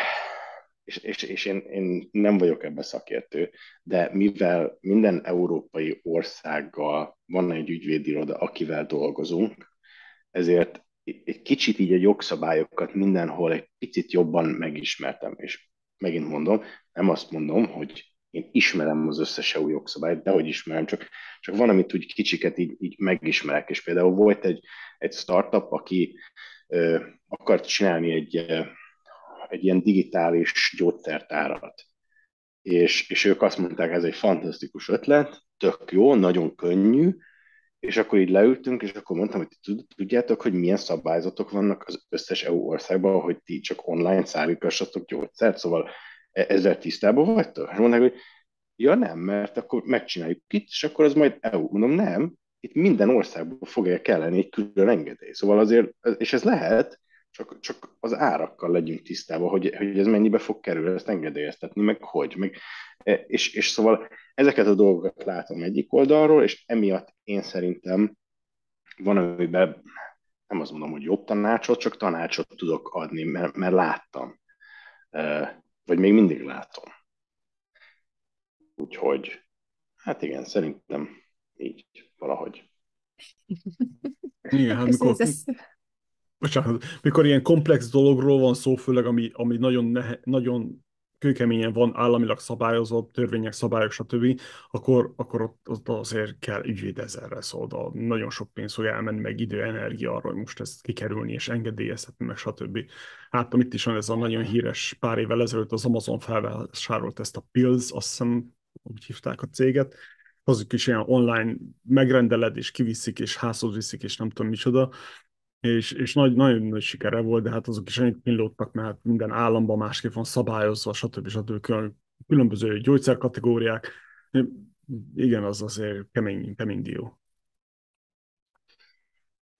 és, és, és én, én nem vagyok ebbe szakértő, de mivel minden európai országgal van egy ügyvédiroda, akivel dolgozunk, ezért egy kicsit így a jogszabályokat mindenhol egy picit jobban megismertem, és megint mondom, nem azt mondom, hogy én ismerem az összes EU jogszabályt, de hogy ismerem, csak, csak van, amit úgy kicsiket így, így megismerek, és például volt egy, egy startup, aki ö, akart csinálni egy, egy ilyen digitális gyógyszertárat, és, és ők azt mondták, ez egy fantasztikus ötlet, tök jó, nagyon könnyű, és akkor így leültünk, és akkor mondtam, hogy tudjátok, hogy milyen szabályzatok vannak az összes EU országban, hogy ti csak online szállítassatok gyógyszert, szóval e- ezzel tisztában vagytok? És mondták, hogy ja nem, mert akkor megcsináljuk itt, és akkor az majd EU. Mondom, nem, itt minden országban fogja kelleni egy külön engedély. Szóval azért, és ez lehet, csak, csak az árakkal legyünk tisztában, hogy, hogy ez mennyibe fog kerülni, ezt engedélyeztetni, meg hogy. Meg, e, és, és szóval ezeket a dolgokat látom egyik oldalról, és emiatt én szerintem van, amiben nem azt mondom, hogy jobb tanácsot, csak tanácsot tudok adni, mert, mert láttam. E, vagy még mindig látom. Úgyhogy, hát igen, szerintem így valahogy. Igen, hát mikor, bocsánat, mikor ilyen komplex dologról van szó, főleg ami, ami nagyon, nehe, nagyon kőkeményen van államilag szabályozott, törvények, szabályok, stb., akkor, akkor ott, ott azért kell ügyvéd ezerre szóval nagyon sok pénz fog elmenni, meg idő, energia arra, hogy most ezt kikerülni és engedélyezhetni, meg stb. Hát itt is van ez a nagyon híres pár évvel ezelőtt az Amazon felvásárolt ezt a Pills, azt hiszem úgy hívták a céget, azok is ilyen online megrendeled, és kiviszik, és házhoz viszik, és nem tudom micsoda, és, és nagy, nagyon nagy sikere volt, de hát azok is annyit millódtak, mert minden államban másképp van szabályozva, stb. stb. Külön, különböző gyógyszerkategóriák. Igen, az azért kemény, kemény dió.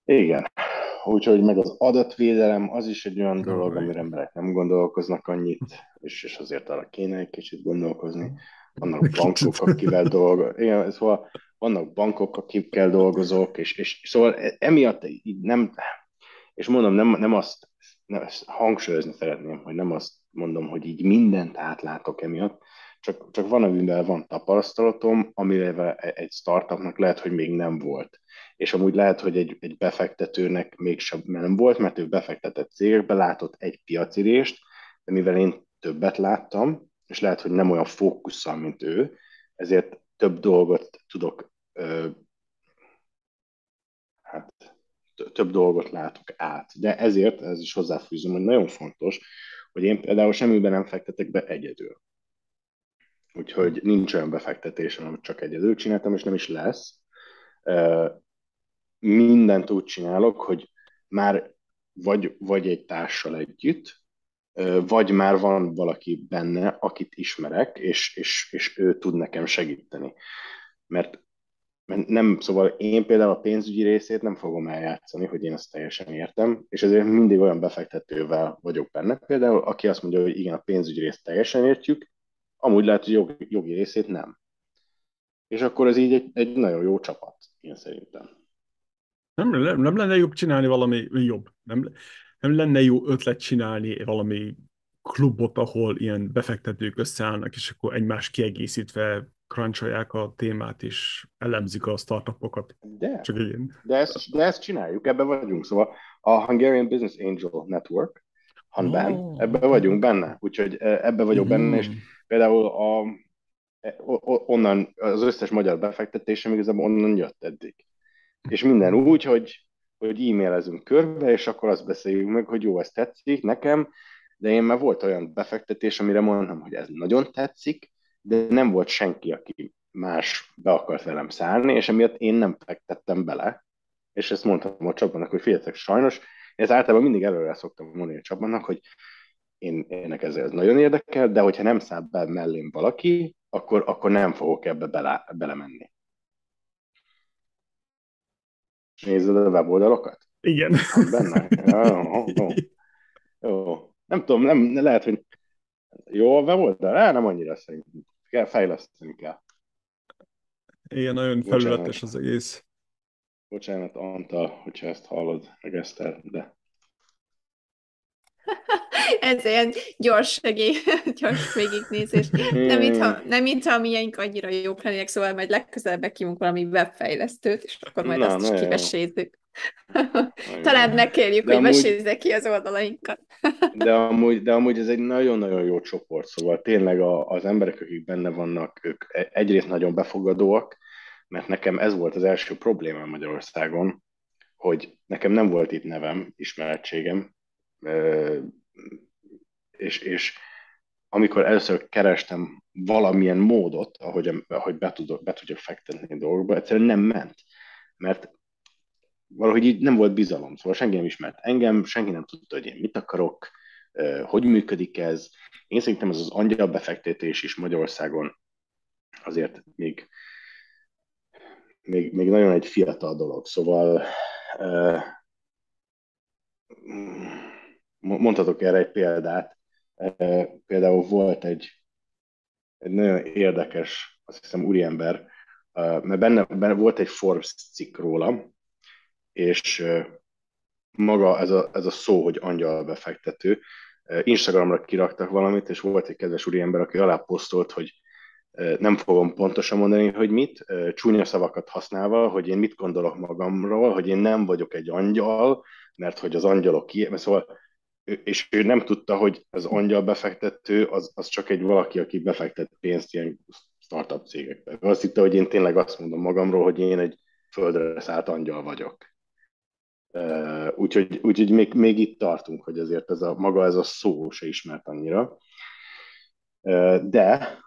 Igen. Úgyhogy meg az adatvédelem az is egy olyan dolog, amire emberek nem gondolkoznak annyit, és, és azért arra kéne egy kicsit gondolkozni. Vannak bankok, akivel dolgozok. Igen, szóval vannak bankok, akikkel dolgozok, és, és szóval emiatt így nem, és mondom, nem, nem azt, nem, hangsúlyozni szeretném, hogy nem azt mondom, hogy így mindent átlátok emiatt, csak, csak van, amivel van tapasztalatom, amivel egy startupnak lehet, hogy még nem volt. És amúgy lehet, hogy egy, egy befektetőnek mégsem nem volt, mert ő befektetett cégekbe, látott egy piacirést, de mivel én többet láttam, és lehet, hogy nem olyan fókusszal, mint ő, ezért több dolgot tudok, hát több dolgot látok át. De ezért, ez is hozzáfűzöm, hogy nagyon fontos, hogy én például semmiben nem fektetek be egyedül. Úgyhogy nincs olyan befektetésem, amit csak egyedül csináltam, és nem is lesz. Mindent úgy csinálok, hogy már vagy, vagy egy társal együtt, vagy már van valaki benne, akit ismerek, és, és, és ő tud nekem segíteni. Mert, nem, szóval én például a pénzügyi részét nem fogom eljátszani, hogy én ezt teljesen értem, és ezért mindig olyan befektetővel vagyok benne, például, aki azt mondja, hogy igen, a pénzügyi részt teljesen értjük, amúgy lehet, hogy jogi, jogi részét nem. És akkor ez így egy, egy nagyon jó csapat, én szerintem. Nem, nem, nem lenne jobb csinálni valami jobb. Nem, nem lenne jó ötlet csinálni valami klubot, ahol ilyen befektetők összeállnak, és akkor egymás kiegészítve cruncholják a témát, és elemzik a startupokat. De, Csak ilyen. de, ezt, de ezt csináljuk, ebbe vagyunk. Szóval a Hungarian Business Angel Network, Hanban, oh. ebbe vagyunk benne. Úgyhogy e, ebbe vagyok mm. benne, és például a, e, onnan az összes magyar befektetésem igazából onnan jött eddig. És minden úgy, hogy hogy e-mailezünk körbe, és akkor azt beszéljük meg, hogy jó, ez tetszik nekem, de én már volt olyan befektetés, amire mondtam, hogy ez nagyon tetszik, de nem volt senki, aki más be akart velem szállni, és emiatt én nem fektettem bele. És ezt mondtam a csapatnak, hogy figyeljetek, sajnos, ez általában mindig előre szoktam mondani a csapatnak, hogy én, ének ez, ez nagyon érdekel, de hogyha nem száll be mellém valaki, akkor, akkor nem fogok ebbe bele, belemenni. Nézed a weboldalakat? Igen. Benne? Jó, jó. jó. Nem tudom, nem, lehet, hogy jó a weboldal? Á, nem annyira szerintem. Kell fejleszteni kell. Igen, nagyon felületes az egész. Bocsánat, Antal, hogyha ezt hallod, meg Eszter, de ez ilyen gyors segély, gyors végignézés. Nem mintha, nem mintha a miénk annyira jók lennének, szóval majd legközelebb bekívunk valami webfejlesztőt, és akkor majd na, azt is kivesézzük. Talán megkérjük, hogy amúgy... ki az oldalainkat. de, amúgy, de amúgy ez egy nagyon-nagyon jó csoport, szóval tényleg a, az emberek, akik benne vannak, ők e- egyrészt nagyon befogadóak, mert nekem ez volt az első problémám Magyarországon, hogy nekem nem volt itt nevem, ismerettségem, és, és amikor először kerestem valamilyen módot, ahogy, ahogy be, tudok, be tudjak fektetni dolgokba, egyszerűen nem ment. Mert valahogy így nem volt bizalom, szóval senki nem ismert engem, senki nem tudta, hogy én mit akarok, hogy működik ez. Én szerintem ez az angyal befektetés is Magyarországon azért még, még, még nagyon egy fiatal dolog. Szóval mondhatok erre egy példát. E, például volt egy, egy nagyon érdekes, azt hiszem, úriember, e, mert benne, benne volt egy Forbes cikk róla, és e, maga ez a, ez a szó, hogy angyal befektető, Instagramra kiraktak valamit, és volt egy kedves úriember, aki alá posztolt, hogy nem fogom pontosan mondani, hogy mit, csúnya szavakat használva, hogy én mit gondolok magamról, hogy én nem vagyok egy angyal, mert hogy az angyalok mert szóval és ő nem tudta, hogy az angyal befektető az, az csak egy valaki, aki befektet pénzt ilyen startup cégekbe. Azt hitte, hogy én tényleg azt mondom magamról, hogy én egy földre szállt angyal vagyok. Úgyhogy, úgyhogy még, még itt tartunk, hogy azért ez a, maga ez a szó se ismert annyira. De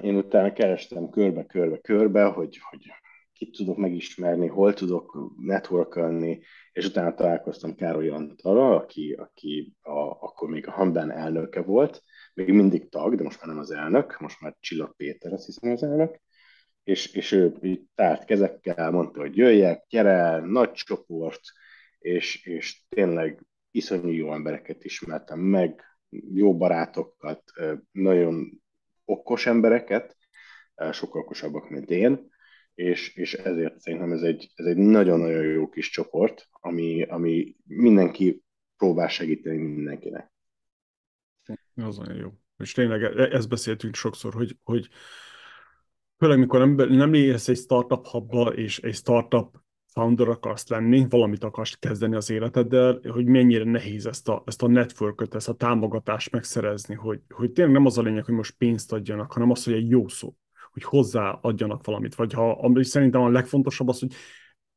én utána kerestem körbe-körbe-körbe, hogy, hogy kit tudok megismerni, hol tudok networkolni, és utána találkoztam Károly Antalra, aki, aki a, akkor még a Hamben elnöke volt, még mindig tag, de most már nem az elnök, most már Csillag Péter, azt hiszem az elnök, és, és ő tárt kezekkel mondta, hogy jöjjek, gyere, nagy csoport, és, és tényleg iszonyú jó embereket ismertem meg, jó barátokat, nagyon okos embereket, sokkal okosabbak, mint én, és, és ezért szerintem ez egy, ez egy nagyon-nagyon jó kis csoport, ami, ami mindenki próbál segíteni mindenkinek. Az nagyon jó. És tényleg e, ezt beszéltünk sokszor, hogy, hogy főleg mikor nem, nem élsz egy startup hubba, és egy startup founder akarsz lenni, valamit akarsz kezdeni az életeddel, hogy mennyire nehéz ezt a, ezt a networköt, ezt a támogatást megszerezni, hogy, hogy tényleg nem az a lényeg, hogy most pénzt adjanak, hanem az, hogy egy jó szó, hogy hozzáadjanak valamit, vagy ha, ami szerintem a legfontosabb az, hogy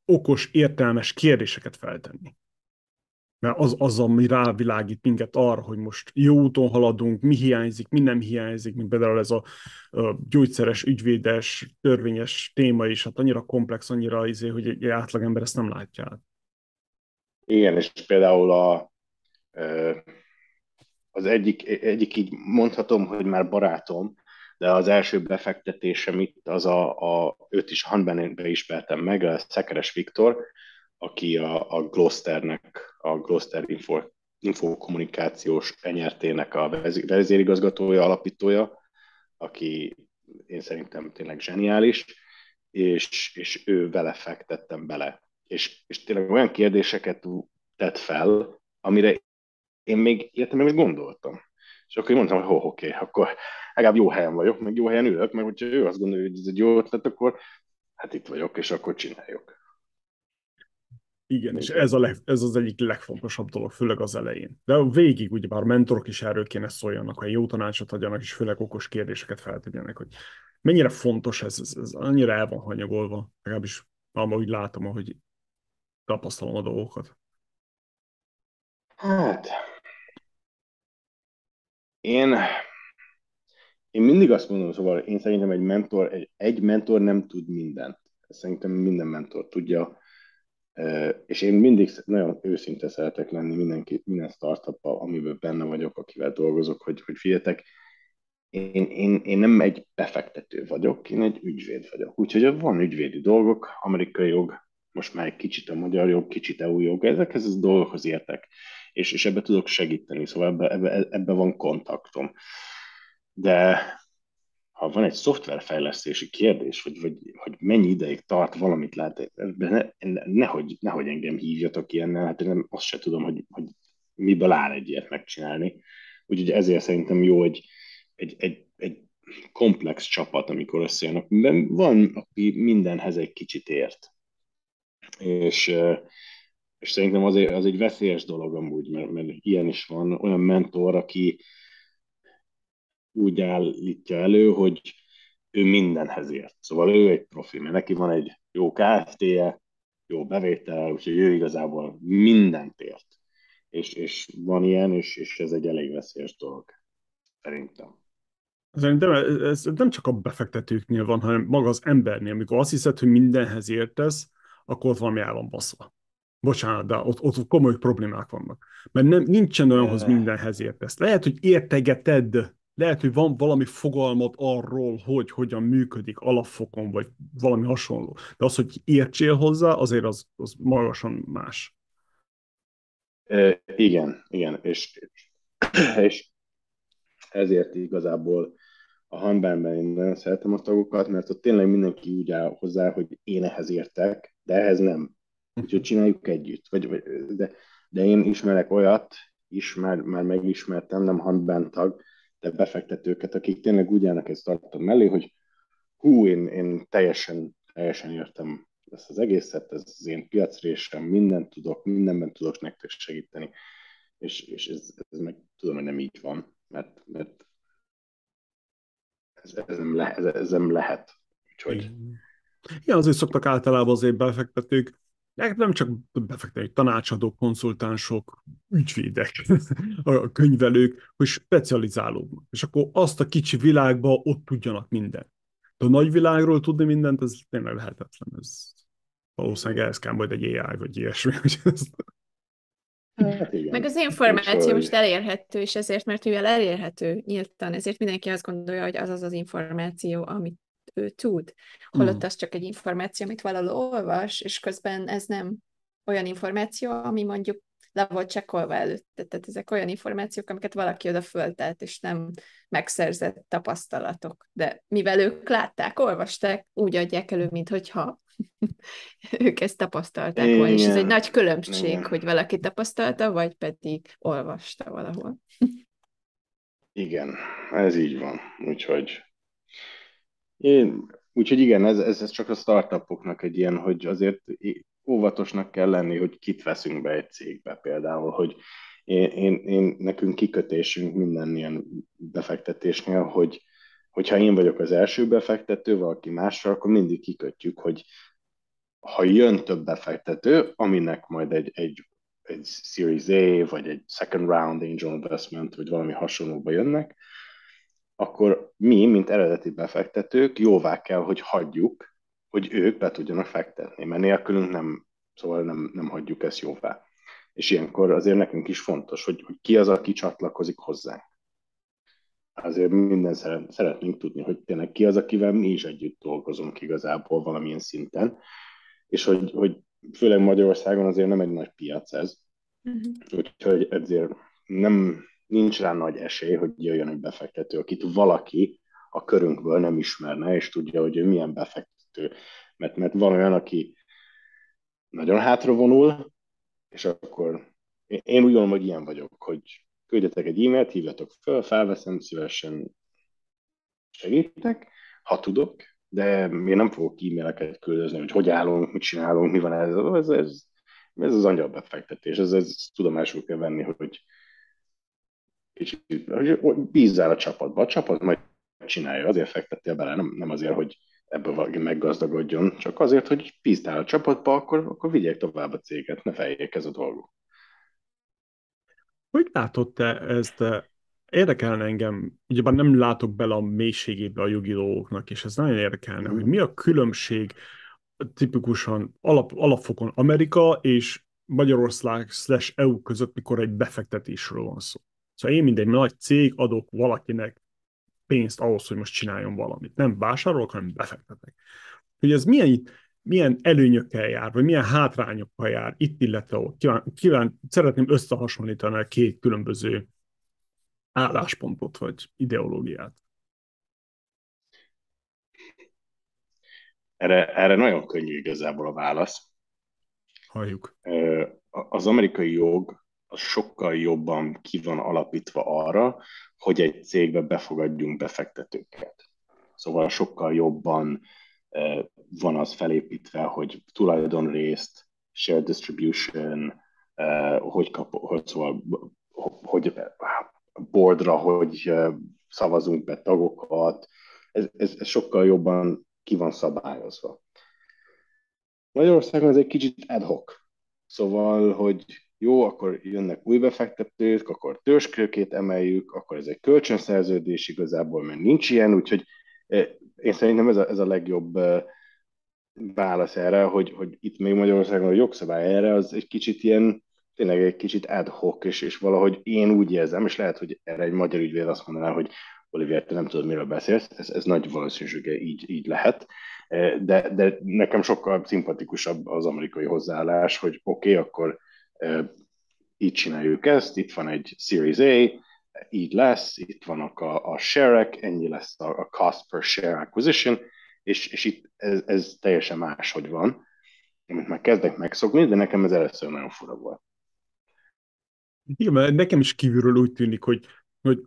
okos, értelmes kérdéseket feltenni. Mert az, az, ami rávilágít minket arra, hogy most jó úton haladunk, mi hiányzik, mi nem hiányzik, mint például ez a, a gyógyszeres, ügyvédes, törvényes téma is, hát annyira komplex, annyira izé, hogy egy átlagember ezt nem látja Igen, és például a, az egyik, egyik így mondhatom, hogy már barátom, de az első befektetésem itt, az a, a őt is Hanbenbe ismertem meg, a Szekeres Viktor, aki a, a Gloucesternek, a Gloucester Info, infokommunikációs enyertének a vezérigazgatója, alapítója, aki én szerintem tényleg zseniális, és, és ő vele fektettem bele. És, és tényleg olyan kérdéseket tett fel, amire én még értem, még gondoltam. És akkor én mondtam, hogy ho, oké, okay, akkor legalább jó helyen vagyok, meg jó helyen ülök, meg hogyha ő azt gondolja, hogy ez egy jó ötlet, akkor hát itt vagyok, és akkor csináljuk. Igen, és ez, a leg, ez az egyik legfontosabb dolog, főleg az elején. De végig ugyebár mentorok is erről kéne szóljanak, hogy jó tanácsot adjanak, és főleg okos kérdéseket feltegyenek, hogy mennyire fontos ez, ez, ez annyira el van hanyagolva, legalábbis úgy látom, hogy tapasztalom a dolgokat. Hát, én, én mindig azt mondom, szóval én szerintem egy mentor, egy, egy mentor nem tud mindent. Szerintem minden mentor tudja, és én mindig nagyon őszinte szeretek lenni mindenki, minden startup amiben benne vagyok, akivel dolgozok, hogy, hogy figyeljetek, én, én, én nem egy befektető vagyok, én egy ügyvéd vagyok. Úgyhogy van ügyvédi dolgok, amerikai jog, most már egy kicsit a magyar jog, kicsit EU jog, ezekhez az dolgokhoz értek, és, és ebbe tudok segíteni, szóval ebbe, ebbe, ebbe van kontaktom. De ha van egy szoftverfejlesztési kérdés, vagy, vagy hogy mennyi ideig tart valamit lehet, ne, nehogy, nehogy engem hívjatok ilyennel, hát én nem, azt se tudom, hogy, hogy miből áll egy ilyet megcsinálni. Úgyhogy ezért szerintem jó egy, egy, egy, egy komplex csapat, amikor összejönnek. Van, aki mindenhez egy kicsit ért. És, és szerintem az egy, az egy veszélyes dolog amúgy, mert, mert ilyen is van, olyan mentor, aki, úgy állítja elő, hogy ő mindenhez ért. Szóval ő egy profi, mert neki van egy jó KFT-je, jó bevétel, úgyhogy ő igazából mindent ért. És, és van ilyen, és, és ez egy elég veszélyes dolog, szerintem. Szerintem ez nem csak a befektetőknél van, hanem maga az embernél. Amikor azt hiszed, hogy mindenhez értesz, akkor ott valami van baszva. Bocsánat, de ott, ott komoly problémák vannak. Mert nem, nincsen olyan, hogy mindenhez értesz. Lehet, hogy értegeted lehet, hogy van valami fogalmat arról, hogy hogyan működik alapfokon, vagy valami hasonló. De az, hogy értsél hozzá, azért az, az magasan más. E, igen, igen, és, és ezért igazából a Hanbenben én nagyon szeretem a tagokat, mert ott tényleg mindenki úgy áll hozzá, hogy én ehhez értek, de ehhez nem. Úgyhogy csináljuk együtt. Vagy, vagy, de, de én ismerek olyat, is már, megismertem, nem Hanben tag, de befektetőket, akik tényleg úgy állnak ezt startup mellé, hogy hú, én, én teljesen, teljesen értem ezt az egészet, ez az én piacrésem, mindent tudok, mindenben tudok nektek segíteni. és, és ez, ez meg tudom, hogy nem így van, mert, mert ez, ez, nem, le, ez, ez nem lehet. Úgyhogy... Igen, azért szoktak általában azért befektetők, nem csak befektetők, tanácsadók, konszultánsok, ügyvédek, a könyvelők, hogy specializálódnak. És akkor azt a kicsi világba ott tudjanak mindent. De a nagy világról tudni mindent, ez tényleg lehetetlen. Ez valószínűleg ehhez kell majd egy AI vagy ilyesmi. Hát igen. Meg az információ most elérhető, és ezért, mert mivel elérhető nyíltan, ezért mindenki azt gondolja, hogy az az az információ, amit ő tud. Holott mm. az csak egy információ, amit valahol olvas, és közben ez nem olyan információ, ami mondjuk le volt csekkolva előtte. Tehát ezek olyan információk, amiket valaki oda föltelt, és nem megszerzett tapasztalatok. De mivel ők látták, olvasták, úgy adják elő, mintha ők ezt tapasztalták Igen. volna. És ez egy nagy különbség, Igen. hogy valaki tapasztalta, vagy pedig olvasta valahol. Igen, ez így van. Úgyhogy én, úgyhogy igen, ez, ez, ez csak a startupoknak egy ilyen, hogy azért óvatosnak kell lenni, hogy kit veszünk be egy cégbe például, hogy én, én, én nekünk kikötésünk minden ilyen befektetésnél, hogy hogyha én vagyok az első befektető, valaki mással, akkor mindig kikötjük, hogy ha jön több befektető, aminek majd egy, egy, egy Series A, vagy egy second round angel investment, vagy valami hasonlóba jönnek, akkor mi, mint eredeti befektetők, jóvá kell, hogy hagyjuk, hogy ők be tudjanak fektetni, mert nélkülünk nem, szóval nem, nem hagyjuk ezt jóvá. És ilyenkor azért nekünk is fontos, hogy, hogy ki az, aki csatlakozik hozzánk. Azért minden szeret, szeretnénk tudni, hogy tényleg ki az, akivel mi is együtt dolgozunk igazából valamilyen szinten, és hogy, hogy főleg Magyarországon azért nem egy nagy piac ez, uh-huh. úgyhogy ezért nem, nincs rá nagy esély, hogy jöjjön egy befektető, akit valaki a körünkből nem ismerne, és tudja, hogy ő milyen befektető. Mert, mert van olyan, aki nagyon hátra vonul, és akkor én úgy gondolom, hogy ilyen vagyok, hogy küldjetek egy e-mailt, hívjatok föl, felveszem, szívesen segítek, ha tudok, de én nem fogok e-maileket küldözni, hogy hogy állunk, mit csinálunk, mi van ez, ez, ez, ez az angyal befektetés, ez, ez tudomásul kell venni, hogy kicsit, hogy bízzál a csapatba, a csapat majd csinálja, azért fektettél bele, nem, nem azért, hogy ebből valaki meggazdagodjon, csak azért, hogy bíztál a csapatba, akkor, akkor vigyék tovább a céget, ne feljék ez a dolgok. Hogy látod te ezt? Érdekelne engem, ugyebár nem látok bele a mélységébe a jogi dolgoknak, és ez nagyon érdekelne, mm. hogy mi a különbség tipikusan alap, alapfokon Amerika és Magyarország slash EU között, mikor egy befektetésről van szó. Szóval én, mint egy nagy cég, adok valakinek pénzt ahhoz, hogy most csináljon valamit. Nem vásárolok, hanem befektetek. Hogy ez milyen, milyen előnyökkel jár, vagy milyen hátrányokkal jár itt, illetve ott. Kíván, kíván, szeretném összehasonlítani a két különböző álláspontot, vagy ideológiát. Erre, erre nagyon könnyű igazából a válasz. Halljuk. Az amerikai jog az sokkal jobban ki van alapítva arra, hogy egy cégbe befogadjunk befektetőket. Szóval sokkal jobban van az felépítve, hogy tulajdonrészt, share distribution, hogy, kap, hogy, szóval, hogy boardra, hogy szavazunk be tagokat, ez, ez, ez sokkal jobban ki van szabályozva. Magyarországon ez egy kicsit ad hoc. Szóval, hogy jó, akkor jönnek új befektetők, akkor törzskőkét emeljük, akkor ez egy kölcsönszerződés igazából, mert nincs ilyen, úgyhogy én szerintem ez a, ez a legjobb válasz erre, hogy, hogy itt még Magyarországon a jogszabály erre az egy kicsit ilyen, tényleg egy kicsit ad hoc, és, és valahogy én úgy érzem, és lehet, hogy erre egy magyar ügyvéd azt mondaná, hogy Olivier, te nem tudod, miről beszélsz, ez, ez nagy valószínűsége így, így lehet, de, de nekem sokkal szimpatikusabb az amerikai hozzáállás, hogy oké, okay, akkor így csináljuk ezt, itt van egy Series A, így lesz, itt vannak a, a share-ek, ennyi lesz a, a cost per share acquisition, és, és itt ez, ez teljesen máshogy van, amit már kezdek megszokni, de nekem ez először nagyon fura volt. Igen, mert nekem is kívülről úgy tűnik, hogy, hogy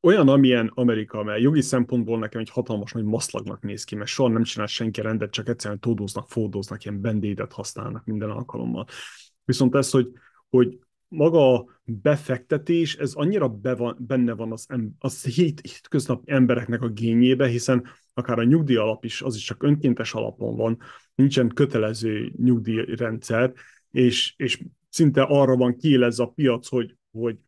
olyan, amilyen Amerika, mert jogi szempontból nekem egy hatalmas nagy maszlagnak néz ki, mert soha nem csinál senki rendet, csak egyszerűen tódóznak, fódóznak, ilyen bendédet használnak minden alkalommal. Viszont ez, hogy, hogy maga a befektetés, ez annyira be van, benne van az, az hét, hétköznapi embereknek a gényébe, hiszen akár a nyugdíj alap is, az is csak önkéntes alapon van, nincsen kötelező nyugdíjrendszer, és, és szinte arra van kiélezve a piac, hogy, hogy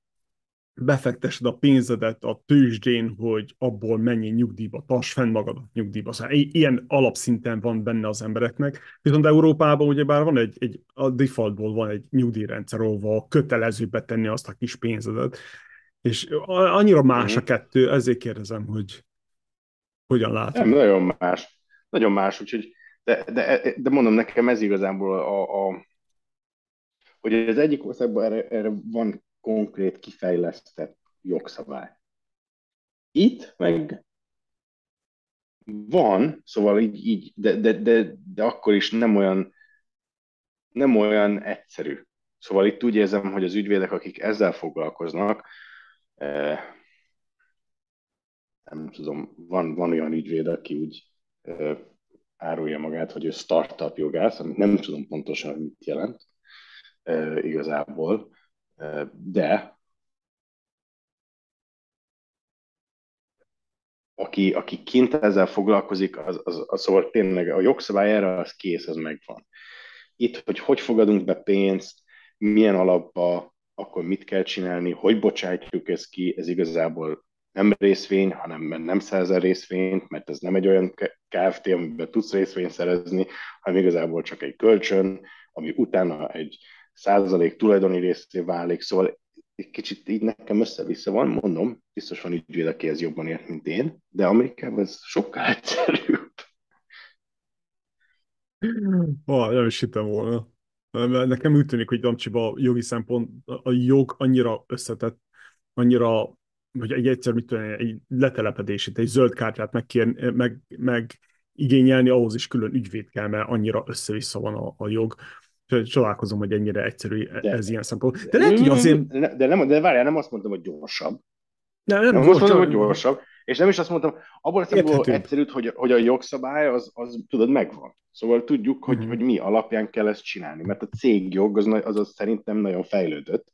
befektesed a pénzedet a tőzsdén, hogy abból mennyi nyugdíjba, tarts fenn magad a nyugdíjba. Szóval ilyen alapszinten van benne az embereknek. Viszont Európában ugyebár van egy, egy a defaultból van egy nyugdíjrendszer, ahol kötelező betenni azt a kis pénzedet. És annyira más a mhm. kettő, ezért kérdezem, hogy hogyan látod. Nem, nagyon más. Nagyon más, úgyhogy de, de, de mondom, nekem ez igazából a, a hogy az egyik országban erre, erre van konkrét kifejlesztett jogszabály. Itt meg van, szóval így, így de, de, de, de akkor is nem olyan, nem olyan egyszerű. Szóval itt úgy érzem, hogy az ügyvédek, akik ezzel foglalkoznak, eh, nem tudom, van, van olyan ügyvéd, aki úgy eh, árulja magát, hogy ő startup jogász, amit nem tudom pontosan, mit jelent eh, igazából, de aki, aki kint ezzel foglalkozik, az, az, az szóval tényleg a jogszabály erre az kész, az megvan. Itt, hogy hogy fogadunk be pénzt, milyen alapba, akkor mit kell csinálni, hogy bocsájtjuk ezt ki, ez igazából nem részvény, hanem nem szerzel részvényt, mert ez nem egy olyan KFT, amiben tudsz részvényt szerezni, hanem igazából csak egy kölcsön, ami utána egy százalék tulajdoni részé válik, szóval egy kicsit így nekem össze-vissza van, mondom, biztos van ügyvéd, aki ez jobban ért, mint én, de Amerikában ez sokkal egyszerűbb. Oh, nem is hittem volna. Nekem úgy tűnik, hogy Damcsiba a jogi szempont, a jog annyira összetett, annyira, hogy egy egyszer, mit tudom, egy letelepedését, egy zöld kártyát megkér, meg, meg igényelni, ahhoz is külön ügyvéd kell, mert annyira össze-vissza van a, a jog. Csodálkozom, hogy ennyire egyszerű de, ez ilyen szempont. De lehet, hogy azért... De, nem, de várjál, nem azt mondtam, hogy gyorsabb. Nem, nem, nem azt mondtam, hogy gyorsabb. És nem is azt mondtam, abból a szempontból egyszerű, hogy, hogy a jogszabály az, az, tudod, megvan. Szóval tudjuk, hogy, uh-huh. hogy mi alapján kell ezt csinálni, mert a cégjog az, az, az szerintem nagyon fejlődött.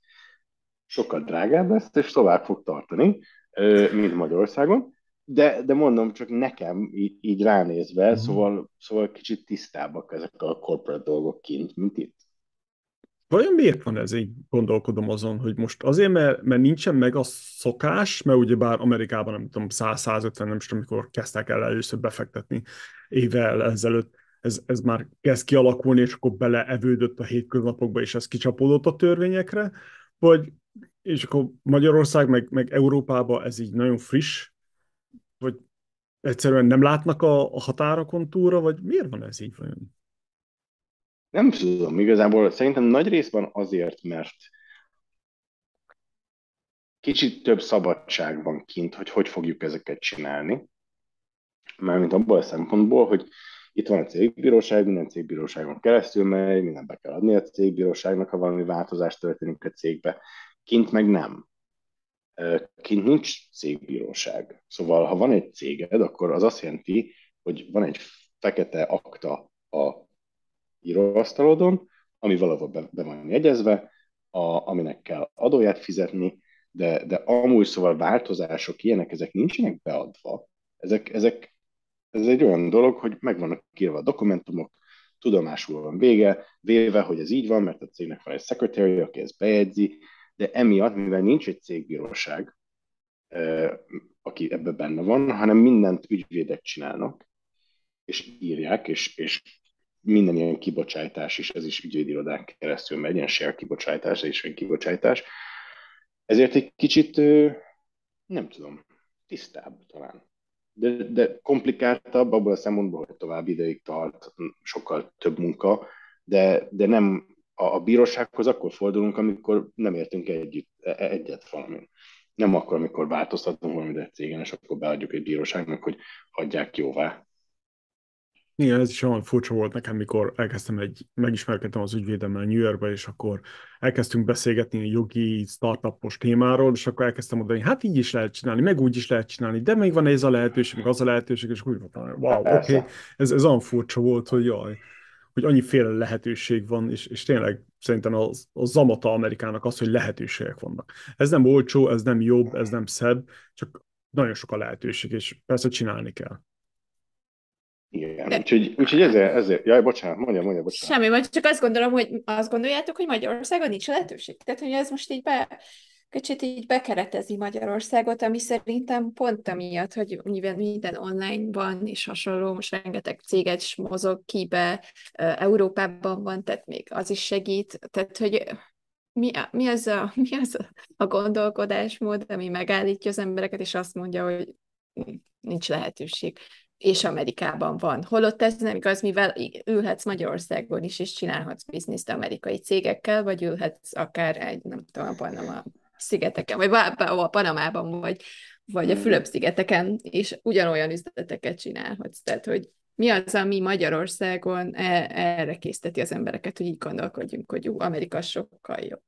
Sokkal drágább lesz, és tovább fog tartani, mint Magyarországon. De, de mondom, csak nekem így, így ránézve, mm. szóval, szóval kicsit tisztábbak ezek a corporate dolgok kint, mint itt. Vajon miért van ez? Így gondolkodom azon, hogy most azért, mert, mert nincsen meg a szokás, mert ugyebár Amerikában nem tudom, 100-150, nem tudom, amikor kezdtek el először befektetni évvel ezelőtt, ez, ez már kezd kialakulni, és akkor beleevődött a hétköznapokba, és ez kicsapódott a törvényekre, vagy és akkor Magyarország, meg, meg Európában ez így nagyon friss, egyszerűen nem látnak a, a határokon túlra, vagy miért van ez így vajon? Nem tudom, igazából szerintem nagy részben azért, mert kicsit több szabadság van kint, hogy hogy fogjuk ezeket csinálni. Mármint abból a szempontból, hogy itt van a cégbíróság, minden cégbíróságon keresztül megy, minden be kell adni a cégbíróságnak, ha valami változás történik a cégbe. Kint meg nem kint nincs cégbíróság. Szóval, ha van egy céged, akkor az azt jelenti, hogy van egy fekete akta a íróasztalodon, ami valahol be, be van jegyezve, a, aminek kell adóját fizetni, de, de amúgy szóval változások ilyenek, ezek nincsenek beadva. Ezek, ezek, ez egy olyan dolog, hogy meg vannak írva a dokumentumok, tudomásul van vége, véve, hogy ez így van, mert a cégnek van egy secretary, aki ezt bejegyzi, de emiatt, mivel nincs egy cégbíróság, aki ebben benne van, hanem mindent ügyvédek csinálnak, és írják, és, és minden ilyen kibocsátás is, ez is ügyvédirodán keresztül megy, ilyen share kibocsátás, is olyan kibocsátás. Ezért egy kicsit, nem tudom, tisztább talán. De, de komplikáltabb abban a szempontból, hogy tovább ideig tart, sokkal több munka, de, de nem a, a bírósághoz akkor fordulunk, amikor nem értünk együtt, e, e, egyet valamin. Nem akkor, amikor változtatunk valamit egy cégen, és akkor beadjuk egy bíróságnak, hogy hagyják jóvá. Igen, ez is olyan furcsa volt nekem, mikor elkezdtem egy, megismerkedtem az ügyvédemmel New Yorkba, és akkor elkezdtünk beszélgetni a jogi startupos témáról, és akkor elkezdtem mondani, hát így is lehet csinálni, meg úgy is lehet csinálni, de még van ez a lehetőség, meg az a lehetőség, és úgy mondtam, wow, oké, okay. ez, ez olyan furcsa volt, hogy jaj, hogy annyiféle lehetőség van, és, és tényleg szerintem az, a zamata Amerikának az, hogy lehetőségek vannak. Ez nem olcsó, ez nem jobb, ez nem szebb, csak nagyon sok a lehetőség, és persze csinálni kell. Igen, De... úgyhogy, úgyhogy ezért, ezért, jaj, bocsánat, mondja, mondja, bocsánat. Semmi, vagy csak azt gondolom, hogy azt gondoljátok, hogy Magyarországon nincs lehetőség. Tehát, hogy ez most így be, kicsit így bekeretezi Magyarországot, ami szerintem pont amiatt, hogy mivel minden online van, és hasonló, most rengeteg céget is mozog ki be, Európában van, tehát még az is segít, tehát, hogy mi, mi az, a, mi az a, a gondolkodásmód, ami megállítja az embereket, és azt mondja, hogy nincs lehetőség és Amerikában van. Holott ez nem igaz, mivel ülhetsz Magyarországon is, és csinálhatsz bizniszt amerikai cégekkel, vagy ülhetsz akár egy, nem tudom, a Panama szigeteken, vagy a Panamában, vagy, vagy a hmm. Fülöp-szigeteken, és ugyanolyan üzleteket csinálhatsz. Tehát, hogy mi az, ami Magyarországon e- erre készteti az embereket, hogy így gondolkodjunk, hogy jó, Amerika sokkal jobb.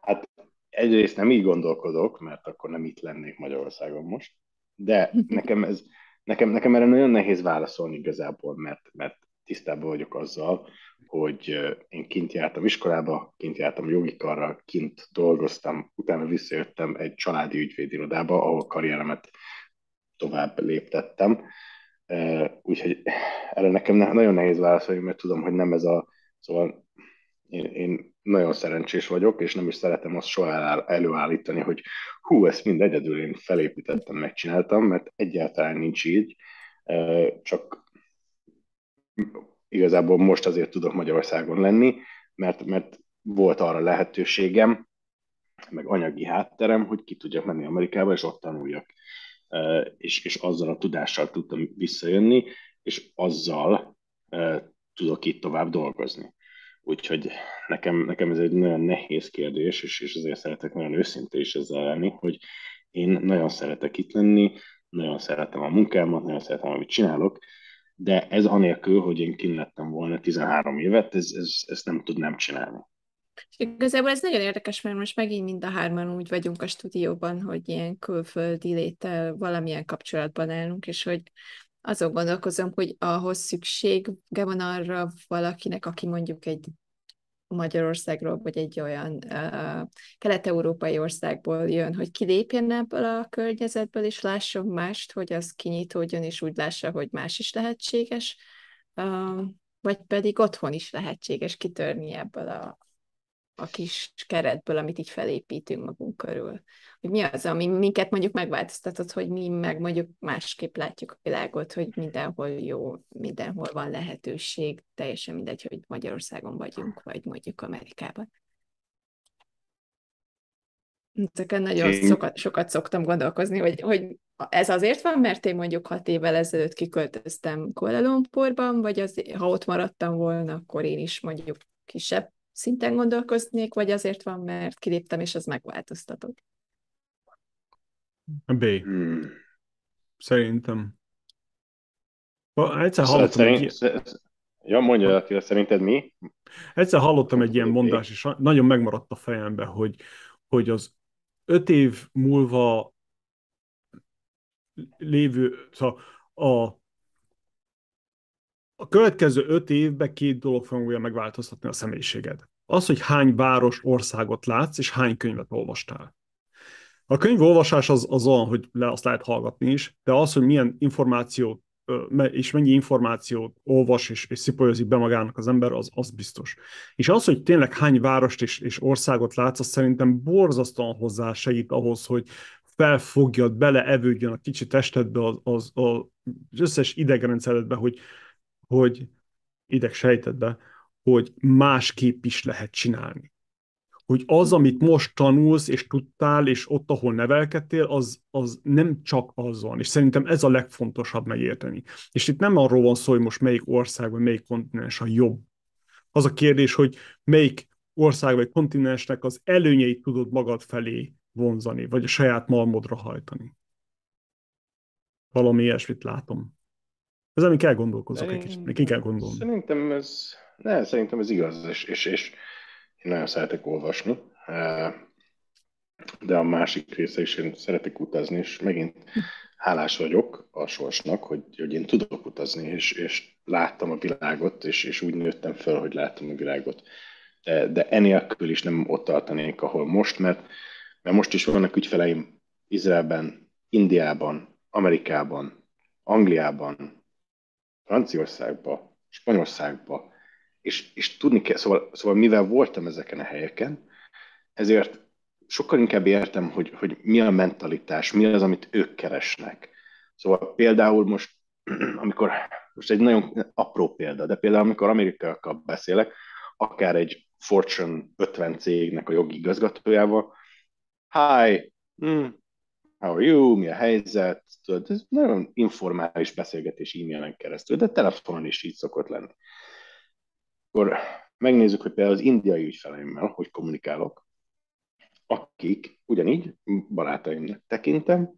Hát egyrészt nem így gondolkodok, mert akkor nem itt lennék Magyarországon most, de nekem ez Nekem, nekem erre nagyon nehéz válaszolni igazából, mert, mert tisztában vagyok azzal, hogy én kint jártam iskolába, kint jártam jogi karra, kint dolgoztam, utána visszajöttem egy családi ügyvédirodába, ahol karrieremet tovább léptettem. Úgyhogy erre nekem nagyon nehéz válaszolni, mert tudom, hogy nem ez a... Szóval én, én nagyon szerencsés vagyok, és nem is szeretem azt soha előállítani, hogy hú, ezt mind egyedül én felépítettem, megcsináltam, mert egyáltalán nincs így, csak igazából most azért tudok Magyarországon lenni, mert, mert volt arra lehetőségem, meg anyagi hátterem, hogy ki tudjak menni Amerikába, és ott tanuljak. És, és azzal a tudással tudtam visszajönni, és azzal tudok itt tovább dolgozni. Úgyhogy nekem, nekem ez egy nagyon nehéz kérdés, és, és ezért szeretek nagyon őszinte is ezzel lenni, hogy én nagyon szeretek itt lenni, nagyon szeretem a munkámat, nagyon szeretem, amit csinálok, de ez anélkül, hogy én kinlettem volna 13 évet, ez, ez, ezt nem tudnám csinálni. Igazából ez nagyon érdekes, mert most megint mind a hárman úgy vagyunk a stúdióban, hogy ilyen külföldi léttel valamilyen kapcsolatban állunk, és hogy azon gondolkozom, hogy ahhoz szüksége van arra valakinek, aki mondjuk egy Magyarországról, vagy egy olyan uh, kelet-európai országból jön, hogy kilépjen ebből a környezetből, és lásson mást, hogy az kinyitódjon, és úgy lássa, hogy más is lehetséges, uh, vagy pedig otthon is lehetséges kitörni ebből a, a kis keretből, amit így felépítünk magunk körül. Hogy mi az, ami minket mondjuk megváltoztatott, hogy mi meg mondjuk másképp látjuk a világot, hogy mindenhol jó, mindenhol van lehetőség, teljesen mindegy, hogy Magyarországon vagyunk, vagy mondjuk Amerikában. Ezeken nagyon én... sokat, sokat szoktam gondolkozni, hogy, hogy ez azért van, mert én mondjuk hat évvel ezelőtt kiköltöztem Kuala Lumpurban, vagy az, ha ott maradtam volna, akkor én is mondjuk kisebb szinten gondolkoznék, vagy azért van, mert kiléptem, és az megváltoztatott? B. Hmm. Szerintem. Egyszer hallottam szerint, egy... Ja, mondja, Attila, szerinted mi? Egyszer hallottam egy ilyen mondást, és nagyon megmaradt a fejembe, hogy, hogy az öt év múlva lévő, szóval a a következő öt évben két dolog fogja megváltoztatni a személyiséged. Az, hogy hány város, országot látsz, és hány könyvet olvastál. A könyvolvasás az, az olyan, hogy le azt lehet hallgatni is, de az, hogy milyen információt és mennyi információt olvas és, és szipolyozik be magának az ember, az, az biztos. És az, hogy tényleg hány várost és, és országot látsz, az szerintem borzasztóan hozzá segít ahhoz, hogy felfogjad, beleevődjön a kicsi testedbe, az, az, az összes idegrendszeredbe, hogy, hogy ideg sejtedbe, hogy másképp is lehet csinálni. Hogy az, amit most tanulsz, és tudtál, és ott, ahol nevelkedtél, az, az nem csak az van. És szerintem ez a legfontosabb megérteni. És itt nem arról van szó, hogy most melyik ország, vagy melyik kontinens a jobb. Az a kérdés, hogy melyik ország vagy kontinensnek az előnyeit tudod magad felé vonzani, vagy a saját malmodra hajtani. Valami ilyesmit látom. Ez ami kell gondolkozok egy kicsit, neki kell gondolni. Szerintem ez, ne, szerintem ez igaz, és, és, és én nagyon szeretek olvasni, de a másik része is én szeretek utazni, és megint hálás vagyok a sorsnak, hogy, hogy én tudok utazni, és, és láttam a világot, és, és úgy nőttem fel, hogy láttam a világot. De, de enélkül is nem ott tartanék, ahol most, mert, mert most is vannak ügyfeleim Izraelben, Indiában, Amerikában, Angliában, Franciaországban, Spanyolországban, és, és tudni kell, szóval, szóval mivel voltam ezeken a helyeken, ezért sokkal inkább értem, hogy, hogy mi a mentalitás, mi az, amit ők keresnek. Szóval például most, amikor, most egy nagyon apró példa, de például amikor amerikaiakkal beszélek, akár egy Fortune 50 cégnek a jogi igazgatójával, hi, hmm, how are you, mi a helyzet, tudod, ez nagyon informális beszélgetés e-mailen keresztül, de telefonon is így szokott lenni. Akkor megnézzük, hogy például az indiai ügyfeleimmel hogy kommunikálok, akik ugyanígy barátaimnak tekintem,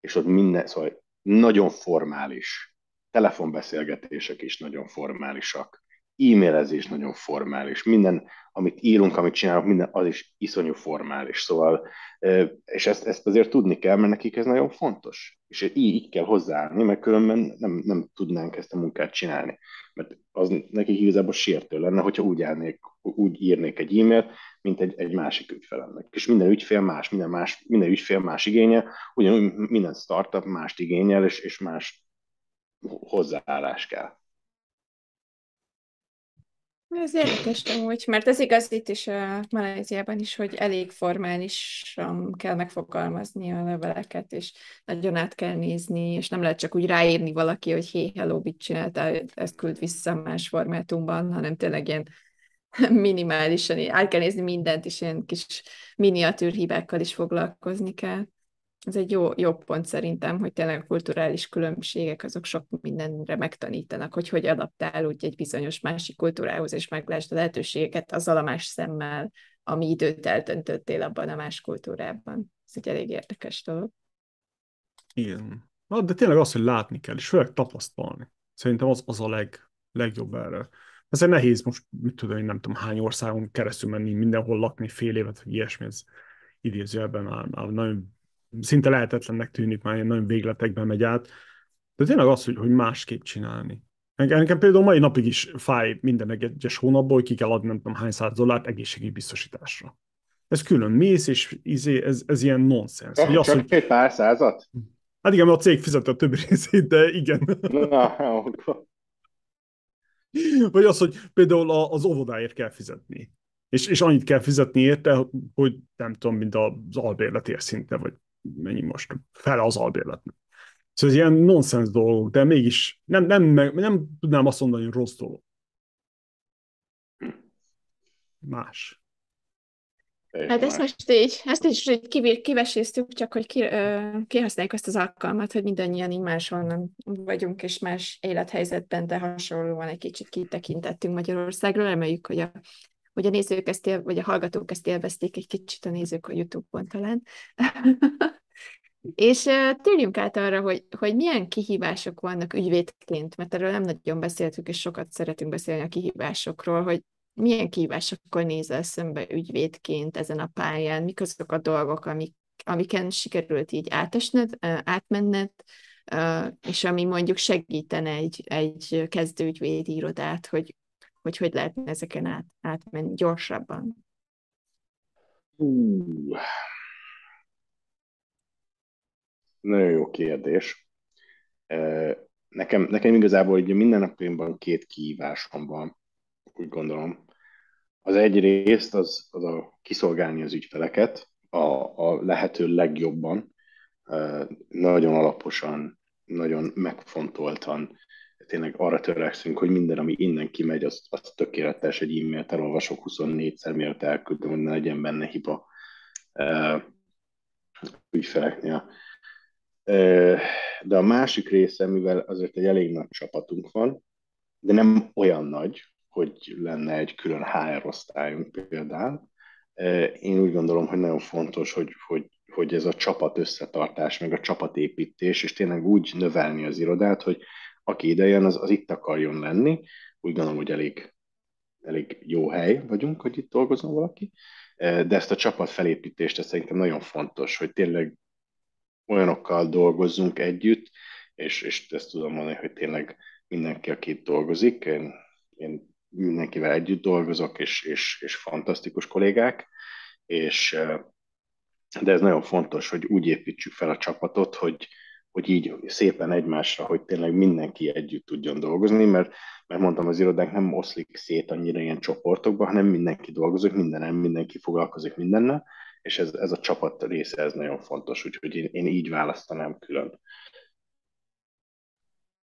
és ott minden, szóval nagyon formális, telefonbeszélgetések is nagyon formálisak, e-mailezés nagyon formális, minden, amit írunk, amit csinálunk, minden az is iszonyú formális. Szóval, és ezt, ezt azért tudni kell, mert nekik ez nagyon fontos. És így, így kell hozzáállni, mert különben nem, nem tudnánk ezt a munkát csinálni. Mert az nekik igazából sértő lenne, hogyha úgy, állnék, úgy írnék egy e-mailt, mint egy, egy másik ügyfelemnek. És minden ügyfél más, minden, más, minden ügyfél más igénye, ugyanúgy minden startup mást igényel, és, és más hozzáállás kell. Ez érdekes amúgy, mert ez igaz itt is a Malajziában is, hogy elég formálisan kell megfogalmazni a leveleket, és nagyon át kell nézni, és nem lehet csak úgy ráírni valaki, hogy hé, hello, mit csináltál, ezt küld vissza más formátumban, hanem tényleg ilyen minimálisan, át kell nézni mindent, és ilyen kis miniatűr hibákkal is foglalkozni kell ez egy jó, jó pont szerintem, hogy tényleg a kulturális különbségek azok sok mindenre megtanítanak, hogy hogy adaptál úgy egy bizonyos másik kultúrához, és meglásd a lehetőségeket azzal a más szemmel, ami időt eltöntöttél abban a más kultúrában. Ez egy elég érdekes dolog. Igen. Na, de tényleg az, hogy látni kell, és főleg tapasztalni. Szerintem az, az a leg, legjobb erre. Ezért nehéz most, mit tudom, én nem tudom hány országon keresztül menni, mindenhol lakni fél évet, vagy ilyesmi, ez idézőjelben már, már nagyon szinte lehetetlennek tűnik, már ilyen nagyon végletekben megy át, de tényleg az, hogy, hogy másképp csinálni. Nekem például mai napig is fáj minden egyes hónapban, hogy ki kell adni nem tudom hány száz dollárt egészségi biztosításra. Ez külön mész, és izé, ez, ez ilyen nonsens. Csak, az, csak hogy... pár százat? Hát igen, a cég fizette a többi részét, de igen. Na, Vagy az, hogy például az óvodáért kell fizetni. És, és annyit kell fizetni érte, hogy nem tudom, mint az albérletért szinte, vagy mennyi most, fele az albérletnek. Szóval ez ilyen nonsens dolgok, de mégis nem, nem, nem tudnám azt mondani, hogy rossz dolog. Más. Hát ezt most így, ezt is így kiveséztük, csak hogy ki, ö, kihasználjuk ezt az alkalmat, hogy mindannyian így máshonnan vagyunk, és más élethelyzetben, de hasonlóan egy kicsit kitekintettünk Magyarországról. Reméljük, hogy a, hogy a nézők ezt él, vagy a hallgatók ezt élvezték egy kicsit a nézők a YouTube-on talán. És térjünk át arra, hogy, hogy milyen kihívások vannak ügyvédként, mert erről nem nagyon beszéltük, és sokat szeretünk beszélni a kihívásokról, hogy milyen kihívásokkal nézel szembe ügyvédként ezen a pályán, mik azok a dolgok, amik, amiken sikerült így átesned, átmenned, és ami mondjuk segítene egy, egy kezdőügyvédi irodát, hogy, hogy hogy lehetne ezeken át, átmenni gyorsabban. Uh, nagyon jó kérdés. Nekem, nekem igazából hogy minden napjainkban két kihívásom van, úgy gondolom. Az egy részt az, az a kiszolgálni az ügyfeleket a, a lehető legjobban, nagyon alaposan, nagyon megfontoltan, tényleg arra törekszünk, hogy minden, ami innen kimegy, az, az tökéletes, egy e-mailt elolvasok 24-szer, mielőtt elküldöm, hogy ne legyen benne hiba ügyfeleknél. De a másik része, mivel azért egy elég nagy csapatunk van, de nem olyan nagy, hogy lenne egy külön HR osztályunk például. Én úgy gondolom, hogy nagyon fontos, hogy, hogy, hogy ez a csapat összetartás, meg a csapatépítés, és tényleg úgy növelni az irodát, hogy aki ide az, az itt akarjon lenni. Úgy gondolom, hogy elég, elég jó hely vagyunk, hogy itt dolgozom valaki. De ezt a csapat felépítést, ez szerintem nagyon fontos, hogy tényleg olyanokkal dolgozzunk együtt, és, és ezt tudom mondani, hogy tényleg mindenki, aki itt dolgozik, én, én mindenkivel együtt dolgozok, és, és, és fantasztikus kollégák, és de ez nagyon fontos, hogy úgy építsük fel a csapatot, hogy, hogy így szépen egymásra, hogy tényleg mindenki együtt tudjon dolgozni, mert, mert mondtam, az irodánk nem oszlik szét annyira ilyen csoportokba, hanem mindenki dolgozik mindenen, mindenki foglalkozik mindennel, és ez, ez a csapat része, ez nagyon fontos, úgyhogy én, én így választanám külön.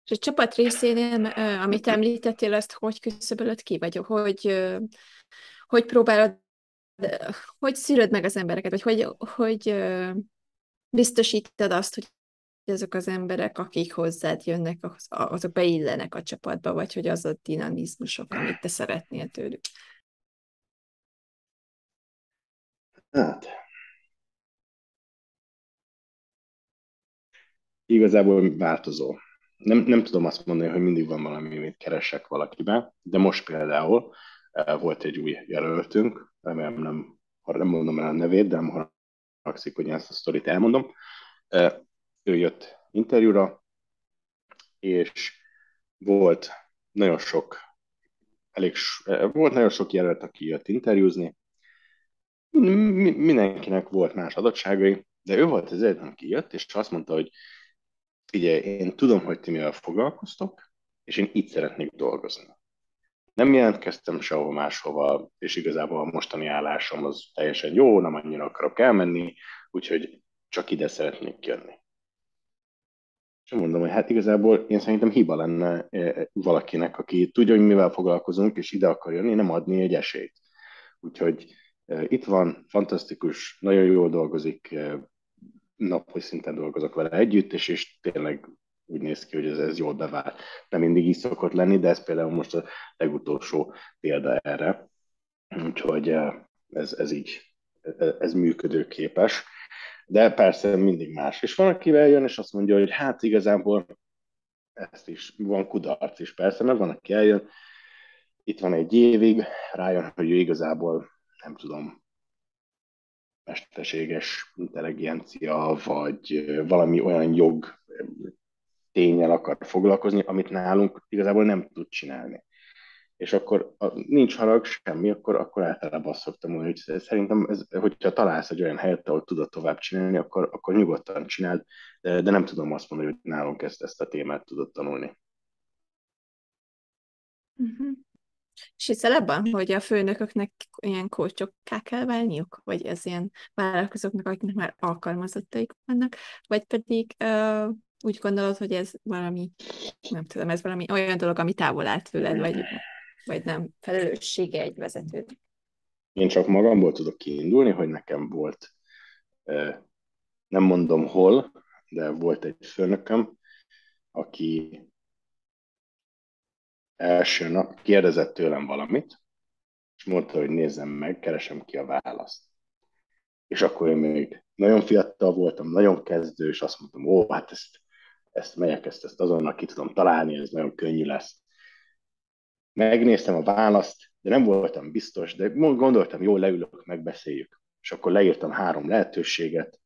És a csapat részénél, amit említettél, azt hogy küszöbölöd ki, vagy hogy, hogy próbálod, hogy szűröd meg az embereket, vagy hogy, hogy biztosítod azt, hogy azok az emberek, akik hozzád jönnek, azok beillenek a csapatba, vagy hogy az a dinamizmusok, amit te szeretnél tőlük? Hát, igazából változó. Nem, nem tudom azt mondani, hogy mindig van valami, amit keresek valakiben, de most például eh, volt egy új jelöltünk, remélem nem, nem mondom el a nevét, de nem haragszik, hogy ezt a sztorit elmondom. Ő jött interjúra, és volt nagyon sok, elég, volt nagyon sok jelölt, aki jött interjúzni, mindenkinek volt más adottságai, de ő volt az egyetlen, aki jött, és azt mondta, hogy figyelj, én tudom, hogy ti mivel foglalkoztok, és én itt szeretnék dolgozni. Nem jelentkeztem sehol máshova, és igazából a mostani állásom az teljesen jó, nem annyira akarok elmenni, úgyhogy csak ide szeretnék jönni. És mondom, hogy hát igazából én szerintem hiba lenne eh, valakinek, aki tudja, hogy mivel foglalkozunk, és ide akar jönni, nem adni egy esélyt. Úgyhogy itt van, fantasztikus, nagyon jól dolgozik, napi szinten dolgozok vele együtt, és, és tényleg úgy néz ki, hogy ez, ez jól bevált. Nem mindig így szokott lenni, de ez például most a legutolsó példa erre. Úgyhogy ez, ez így, ez működőképes. De persze mindig más. És van, akivel jön, és azt mondja, hogy hát igazából ezt is van kudarc is persze, mert van, aki eljön, itt van egy évig, rájön, hogy ő igazából nem tudom, mesterséges intelligencia, vagy valami olyan jog tényel akar foglalkozni, amit nálunk igazából nem tud csinálni. És akkor a, nincs harag, semmi, akkor, akkor általában azt szoktam mondani, hogy szerintem, ez, hogyha találsz egy olyan helyet, ahol tudod tovább csinálni, akkor, akkor nyugodtan csináld, de, de nem tudom azt mondani, hogy nálunk ezt, ezt a témát tudod tanulni. Uh-huh. És hiszel abban, hogy a főnököknek ilyen kócsokká kell válniuk? Vagy ez ilyen vállalkozóknak, akiknek már alkalmazottaik vannak? Vagy pedig uh, úgy gondolod, hogy ez valami, nem tudom, ez valami olyan dolog, ami távol áll tőled, vagy, vagy nem felelőssége egy vezető? Én csak magamból tudok kiindulni, hogy nekem volt, nem mondom hol, de volt egy főnököm, aki első nap kérdezett tőlem valamit, és mondta, hogy nézzem meg, keresem ki a választ. És akkor én még nagyon fiatal voltam, nagyon kezdő, és azt mondtam, ó, hát ezt, ezt megyek, ezt, ezt azonnal ki tudom találni, ez nagyon könnyű lesz. Megnéztem a választ, de nem voltam biztos, de gondoltam, jó, leülök, megbeszéljük. És akkor leírtam három lehetőséget,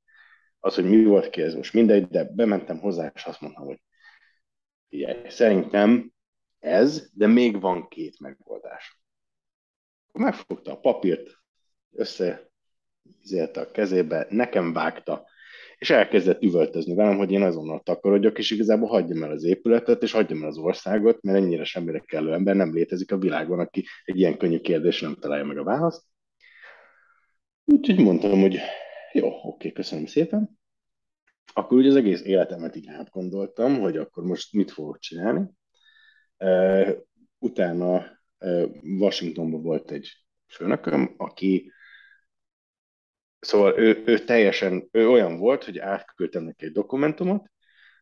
az, hogy mi volt ki, ez most mindegy, de bementem hozzá, és azt mondtam, hogy figyelj, szerintem ez, de még van két megoldás. Megfogta a papírt, össze a kezébe, nekem vágta, és elkezdett üvöltözni velem, hogy én azonnal takarodjak, és igazából hagyjam el az épületet, és hagyjam el az országot, mert ennyire semmire kellő ember nem létezik a világon, aki egy ilyen könnyű kérdés nem találja meg a választ. Úgyhogy mondtam, hogy jó, oké, köszönöm szépen. Akkor ugye az egész életemet így átgondoltam, hogy akkor most mit fogok csinálni. Utána Washingtonban volt egy főnököm, aki Szóval ő, ő teljesen, ő olyan volt, hogy átküldtem neki egy dokumentumot,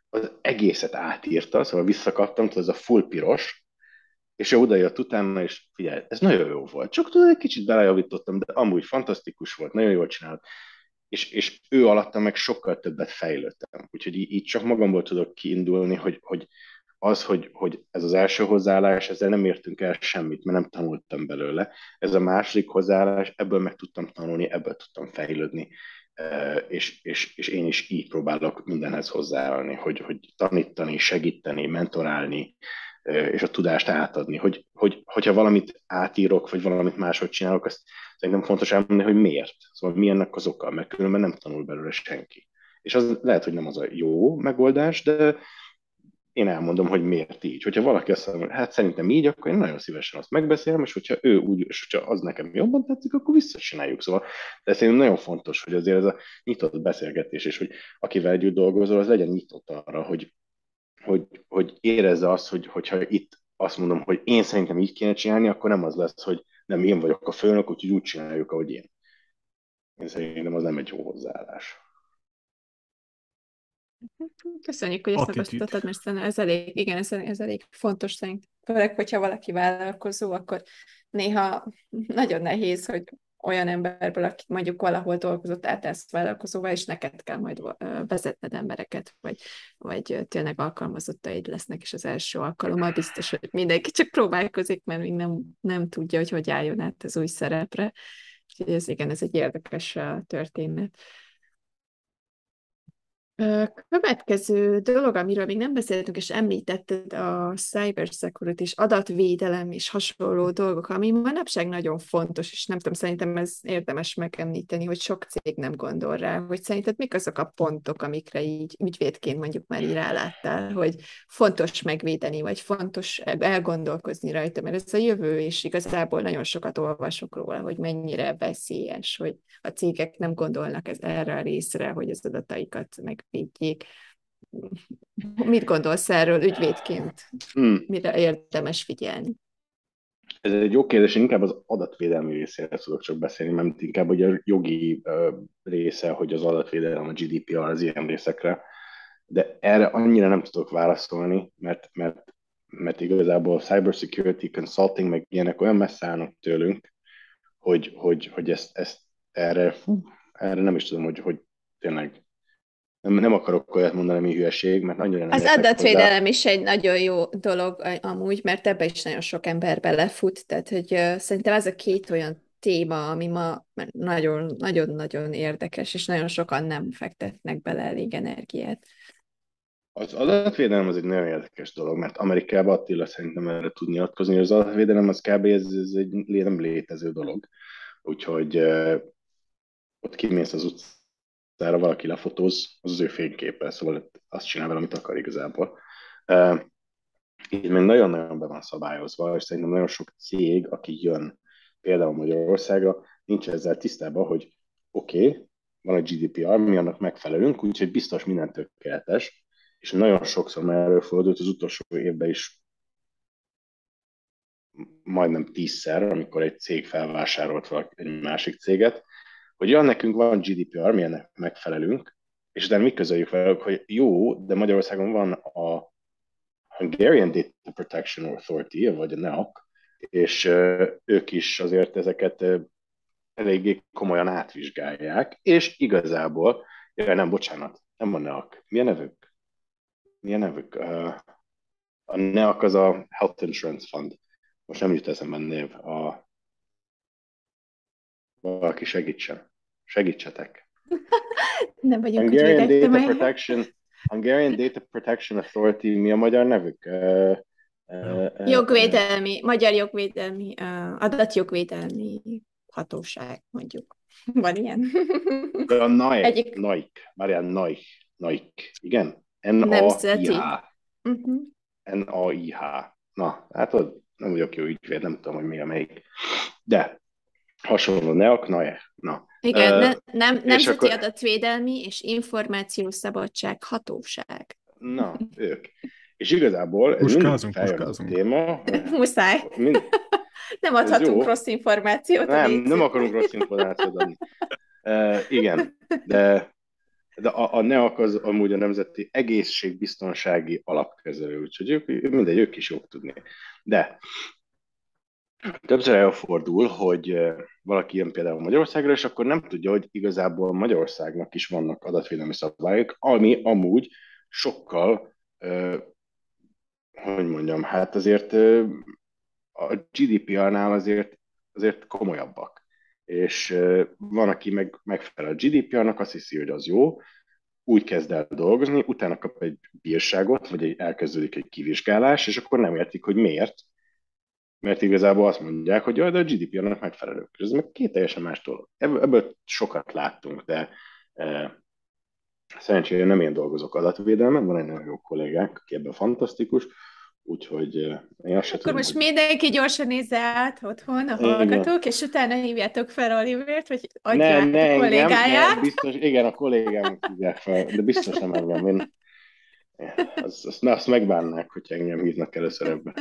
az egészet átírta, szóval visszakaptam, tudod, ez a full piros, és ő oda jött utána, és figyelj, ez nagyon jó volt. Csak tudod, egy kicsit belejavítottam, de amúgy fantasztikus volt, nagyon jól csinált. És, és ő alatta meg sokkal többet fejlődtem. Úgyhogy így, így csak magamból tudok kiindulni, hogy, hogy az, hogy, hogy ez az első hozzáállás, ezzel nem értünk el semmit, mert nem tanultam belőle. Ez a második hozzáállás, ebből meg tudtam tanulni, ebből tudtam fejlődni, és, és, és én is így próbálok mindenhez hozzáállni, hogy, hogy tanítani, segíteni, mentorálni, és a tudást átadni, hogy, hogy, hogyha valamit átírok, vagy valamit máshogy csinálok, azt szerintem fontos elmondani, hogy miért. Szóval mi ennek az oka, mert különben nem tanul belőle senki. És az lehet, hogy nem az a jó megoldás, de én elmondom, hogy miért így. Hogyha valaki azt mondja, hát szerintem így, akkor én nagyon szívesen azt megbeszélem, és hogyha ő úgy, és hogyha az nekem jobban tetszik, akkor visszacsináljuk. Szóval de szerintem nagyon fontos, hogy azért ez a nyitott beszélgetés, és hogy akivel együtt dolgozol, az legyen nyitott arra, hogy, hogy, hogy érezze azt, hogy, hogyha itt azt mondom, hogy én szerintem így kéne csinálni, akkor nem az lesz, hogy nem én vagyok a főnök, úgyhogy úgy csináljuk, ahogy én. Én szerintem az nem egy jó hozzáállás. Köszönjük, hogy ezt megosztottad, mert ez elég, igen, ez, ez elég fontos szerint. Főleg, hogyha valaki vállalkozó, akkor néha nagyon nehéz, hogy olyan emberből, aki mondjuk valahol dolgozott, átesz vállalkozóvá, és neked kell majd vezetned embereket, vagy, vagy tényleg alkalmazottaid lesznek, és az első alkalommal biztos, hogy mindenki csak próbálkozik, mert még nem, nem tudja, hogy hogy álljon át az új szerepre. Úgyhogy ez igen, ez egy érdekes történet. Következő dolog, amiről még nem beszéltünk, és említetted a cybersecurity és adatvédelem és hasonló dolgok, ami manapság nagyon fontos, és nem tudom, szerintem ez érdemes megemlíteni, hogy sok cég nem gondol rá, hogy szerinted mik azok a pontok, amikre így ügyvédként mondjuk már így ráláttál, hogy fontos megvédeni, vagy fontos elgondolkozni rajta, mert ez a jövő, és igazából nagyon sokat olvasok róla, hogy mennyire veszélyes, hogy a cégek nem gondolnak ez erre a részre, hogy az adataikat meg megvédjék. Mit gondolsz erről ügyvédként? Hmm. Mire érdemes figyelni? Ez egy jó kérdés, inkább az adatvédelmi részére tudok csak beszélni, mert inkább hogy a jogi része, hogy az adatvédelem, a GDPR az ilyen részekre, de erre annyira nem tudok válaszolni, mert, mert, mert igazából cybersecurity consulting, meg ilyenek olyan messze állnak tőlünk, hogy, hogy, hogy ezt, ezt erre, erre nem is tudom, hogy, hogy tényleg nem, nem akarok olyat mondani, ami hülyeség, mert annyira nem Az adatvédelem is egy nagyon jó dolog amúgy, mert ebbe is nagyon sok ember belefut, tehát hogy uh, szerintem ez a két olyan téma, ami ma nagyon-nagyon érdekes, és nagyon sokan nem fektetnek bele elég energiát. Az adatvédelem az egy nagyon érdekes dolog, mert Amerikában Attila szerintem erre tud nyilatkozni, hogy az adatvédelem az kb. ez, ez egy nem létező dolog. Úgyhogy uh, ott kimész az utcán, utcára valaki lefotóz, az az ő fényképe, szóval azt csinál vele, amit akar igazából. Így még nagyon-nagyon be van szabályozva, és szerintem nagyon sok cég, aki jön például Magyarországra, nincs ezzel tisztában, hogy oké, okay, van a GDPR, mi annak megfelelünk, úgyhogy biztos minden tökéletes, és nagyon sokszor már előfordult az utolsó évben is majdnem tízszer, amikor egy cég felvásárolt egy másik céget, hogy ja, nekünk van GDPR, mi ennek megfelelünk, és utána mi közöljük velük, hogy jó, de Magyarországon van a Hungarian Data Protection Authority, vagy a NEAC, és ők is azért ezeket eléggé komolyan átvizsgálják, és igazából, ja, nem, bocsánat, nem a NEAC. A nevük? Mi a nevük? A NEAC az a Health Insurance Fund. Most nem jut eszembe név. A... Valaki segítsen. Segítsetek. Nem vagyok Hungarian Data Protection, Hungarian Data Protection Authority, mi a magyar nevük? Uh, uh, jogvédelmi, magyar jogvédelmi, uh, adatjogvédelmi hatóság, mondjuk. Van ilyen? A NAIC, Egyik... NAIC, Marian NAIC, NAIC, igen? N-A-I-H. Uh-huh. N-A-I-H. Na, hát nem vagyok jó ügyvéd, nem tudom, hogy mi a melyik. De hasonló NEAC, NAIC, na. Igen, ne, nem, Nemzeti akkor... Adatvédelmi és Információszabadság Hatóság. Na, ők. És igazából ez muskázunk, muskázunk. téma. Muszáj. Mind... nem adhatunk rossz információt. Nem, nem akarunk rossz információt adni. Uh, igen, de, de a, a NEAK az amúgy a Nemzeti Egészségbiztonsági Alapkezelő, úgyhogy ők, mindegy, ők is jók tudni. De többször elfordul, hogy valaki jön például Magyarországra, és akkor nem tudja, hogy igazából Magyarországnak is vannak adatvédelmi szabályok, ami amúgy sokkal, hogy mondjam, hát azért a GDPR-nál azért, azért komolyabbak. és van, aki meg, megfelel a GDPR-nak, azt hiszi, hogy az jó, úgy kezd el dolgozni, utána kap egy bírságot, vagy elkezdődik egy kivizsgálás, és akkor nem értik, hogy miért. Mert igazából azt mondják, hogy jaj, de a GDPR-nak megfelelő. Ez meg két teljesen más dolog. Ebből sokat láttunk, de e, szerencsére nem én dolgozok adatvédelmen, van egy nagyon jó kollégánk, aki ebben fantasztikus, Úgyhogy én azt Akkor tudom, most hogy... mindenki gyorsan nézze át otthon a hallgatók, igen. és utána hívjátok fel Olivért, hogy adja nem, nem, a kollégáját. Nem, nem, biztos, igen, a kollégám hívják fel, de biztos nem engem. Én, azt, azt, azt megbánnák, hogy engem hívnak először ebbe.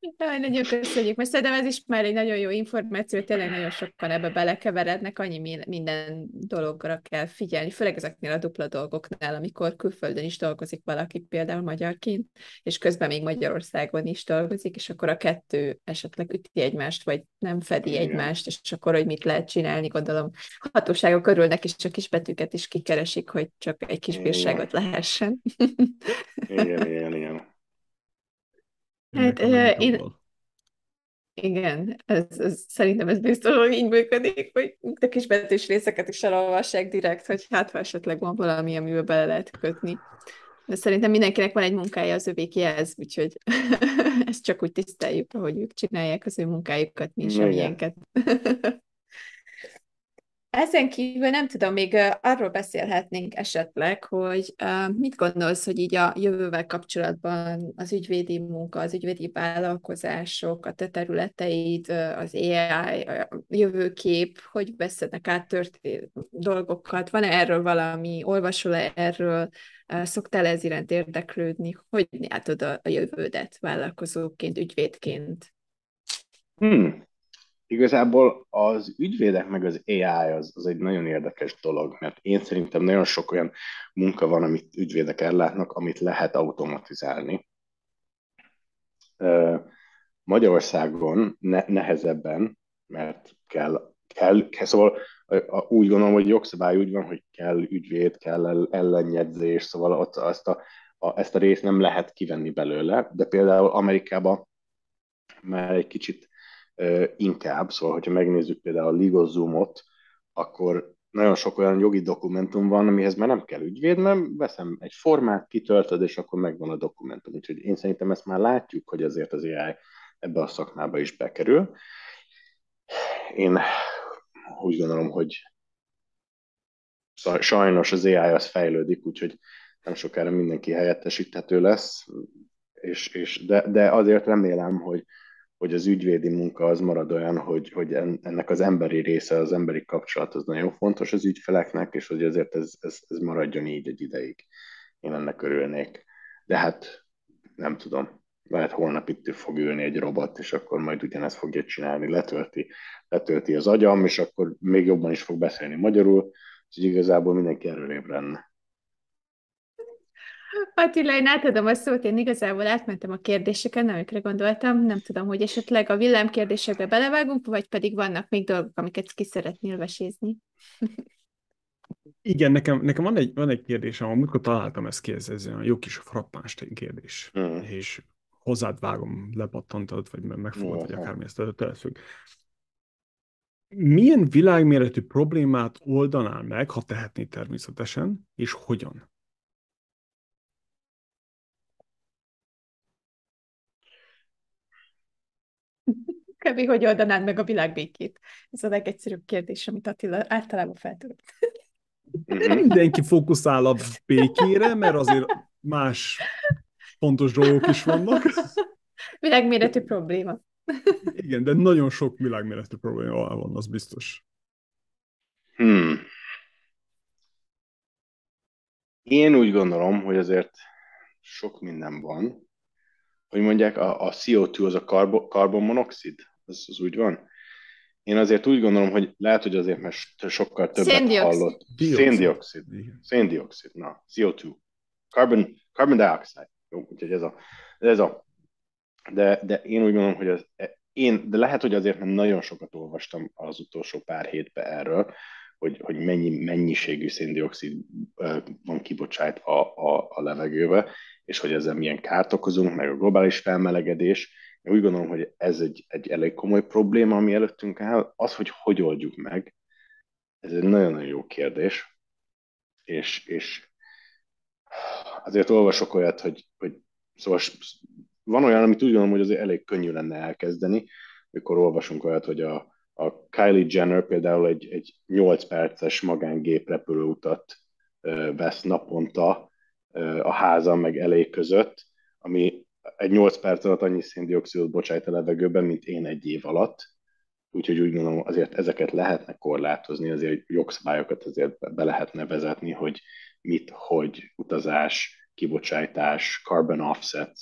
Jaj, nagyon köszönjük, mert szerintem ez is már egy nagyon jó információ, tényleg nagyon sokan ebbe belekeverednek, annyi minden dologra kell figyelni, főleg ezeknél a dupla dolgoknál, amikor külföldön is dolgozik valaki, például magyarként, és közben még Magyarországon is dolgozik, és akkor a kettő esetleg üti egymást, vagy nem fedi Igen. egymást, és akkor, hogy mit lehet csinálni, gondolom, hatóságok örülnek, és csak kisbetűket is kikeresik, hogy csak egy kis bírságot lehessen. Igen, igen, igen. Hát én... Igen, ez, ez, szerintem ez biztos, hogy így működik, hogy a kisbetűs részeket is elolvassák direkt, hogy hát ha esetleg van valami, amivel bele lehet kötni. De szerintem mindenkinek van egy munkája az övékihez, úgyhogy ezt csak úgy tiszteljük, ahogy ők csinálják az ő munkájukat, mi is amilyenket. Ezen kívül nem tudom, még arról beszélhetnénk esetleg, hogy mit gondolsz, hogy így a jövővel kapcsolatban az ügyvédi munka, az ügyvédi vállalkozások, a te területeid, az AI, a jövőkép, hogy veszenek át történt dolgokat? Van-e erről valami, olvasol-e erről, szoktál ez iránt érdeklődni? Hogy látod a jövődet vállalkozóként, ügyvédként? Hmm. Igazából az ügyvédek meg az AI az, az egy nagyon érdekes dolog, mert én szerintem nagyon sok olyan munka van, amit ügyvédek ellátnak, amit lehet automatizálni. Magyarországon ne, nehezebben, mert kell, kell, kell, szóval úgy gondolom, hogy jogszabály úgy van, hogy kell ügyvéd, kell ellenjegyzés, szóval ott azt a, a, ezt a részt nem lehet kivenni belőle, de például Amerikában már egy kicsit inkább, szóval hogyha megnézzük például a LegalZoom-ot, akkor nagyon sok olyan jogi dokumentum van, amihez már nem kell ügyvéd, mert veszem egy formát, kitöltöd, és akkor megvan a dokumentum. Úgyhogy én szerintem ezt már látjuk, hogy azért az AI ebbe a szakmába is bekerül. Én úgy gondolom, hogy sajnos az AI az fejlődik, úgyhogy nem sokára mindenki helyettesíthető lesz, és, és de, de azért remélem, hogy hogy az ügyvédi munka az marad olyan, hogy, hogy ennek az emberi része, az emberi kapcsolat az nagyon fontos az ügyfeleknek, és hogy azért ez, ez, ez maradjon így egy ideig. Én ennek örülnék. De hát nem tudom, lehet holnap itt fog ülni egy robot, és akkor majd ugyanezt fogja csinálni, letölti, letölti az agyam, és akkor még jobban is fog beszélni magyarul, úgyhogy igazából mindenki erről ébredne. Attila, én átadom a szót, én igazából átmentem a kérdéseken, amikre gondoltam. Nem tudom, hogy esetleg a villámkérdésekbe belevágunk, vagy pedig vannak még dolgok, amiket ki szeretnél vesézni. Igen, nekem, nekem van, egy, van egy kérdésem, amikor találtam ezt ki, ez, ez olyan jó kis frappáns kérdés, mm. és hozzád vágom, lepattantad, vagy megfogod, vagy akármi ezt tőled Milyen világméretű problémát oldanál meg, ha tehetné természetesen, és hogyan? Kb. hogy oldanád meg a világbékét? Ez a legegyszerűbb kérdés, amit Attila általában feltudott. Mindenki fókuszál a békére, mert azért más fontos dolgok is vannak. Világméretű probléma. Igen, de nagyon sok világméretű probléma van, az biztos. Hmm. Én úgy gondolom, hogy azért sok minden van, hogy mondják, a, a CO2 az a karbo, karbonmonoxid? Az, az úgy van? Én azért úgy gondolom, hogy lehet, hogy azért, mert sokkal többet Széndioxid. hallott. Széndiokszid. Széndiokszid, na, CO2. Carbon, carbon dioxide. Jó, úgyhogy ez a, ez a de, de én úgy gondolom, hogy az, én, de lehet, hogy azért, mert nagyon sokat olvastam az utolsó pár hétben erről, hogy, hogy mennyi mennyiségű széndiokszid van kibocsátva a, a, a levegőbe, és hogy ezzel milyen kárt okozunk, meg a globális felmelegedés, Én úgy gondolom, hogy ez egy, egy elég komoly probléma, ami előttünk áll. Az, hogy hogy oldjuk meg, ez egy nagyon-nagyon jó kérdés, és, és azért olvasok olyat, hogy, hogy szóval van olyan, amit úgy gondolom, hogy azért elég könnyű lenne elkezdeni, mikor olvasunk olyat, hogy a, a Kylie Jenner például egy, egy 8 perces magángép repülőutat vesz naponta a házam meg elég között, ami egy 8 perc alatt annyi széndiokszidot bocsájt a levegőben, mint én egy év alatt. Úgyhogy úgy gondolom, azért ezeket lehetne korlátozni, azért jogszabályokat azért be lehetne vezetni, hogy mit, hogy utazás, kibocsátás, carbon offsets,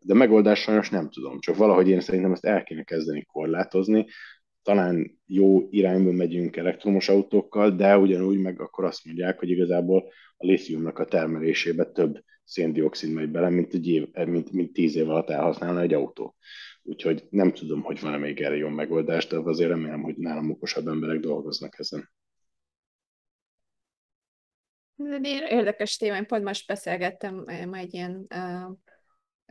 de megoldás sajnos nem tudom, csak valahogy én szerintem ezt el kéne kezdeni korlátozni. Talán jó irányba megyünk elektromos autókkal, de ugyanúgy meg akkor azt mondják, hogy igazából a lithiumnak a termelésébe több széndiokszid megy bele, mint, egy év, mint, mint tíz év alatt elhasználna egy autó. Úgyhogy nem tudom, hogy van-e még erre jó megoldás, de azért remélem, hogy nálam okosabb emberek dolgoznak ezen. Érdekes téma, én pont most beszélgettem ma egy ilyen uh,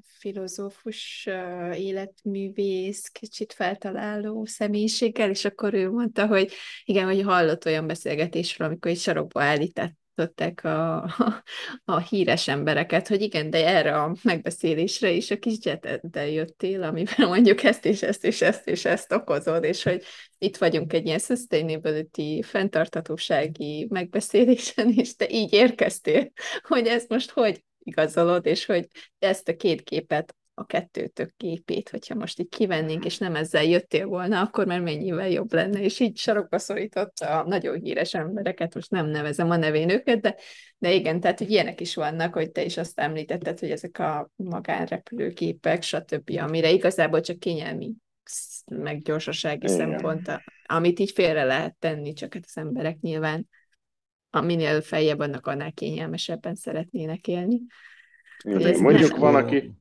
filozófus, uh, életművész, kicsit feltaláló személyiséggel, és akkor ő mondta, hogy igen, hogy hallott olyan beszélgetésről, amikor egy sarokba állített tartották a, a, a híres embereket, hogy igen, de erre a megbeszélésre is a kis jeteddel jöttél, amiben mondjuk ezt és ezt és ezt és ezt okozod, és hogy itt vagyunk egy ilyen sustainability, fenntartatósági megbeszélésen, és te így érkeztél, hogy ezt most hogy igazolod, és hogy ezt a két képet a kettőtök képét, hogyha most így kivennénk, és nem ezzel jöttél volna, akkor már mennyivel jobb lenne, és így sarokba szorította a nagyon híres embereket, most nem nevezem a nevén őket, de, de igen, tehát hogy ilyenek is vannak, hogy te is azt említetted, hogy ezek a magánrepülőgépek, stb., amire igazából csak kényelmi meg gyorsasági igen. szempont, amit így félre lehet tenni, csak hát az emberek nyilván minél feljebb, annak annál kényelmesebben szeretnének élni. Igen, mondjuk van, aki,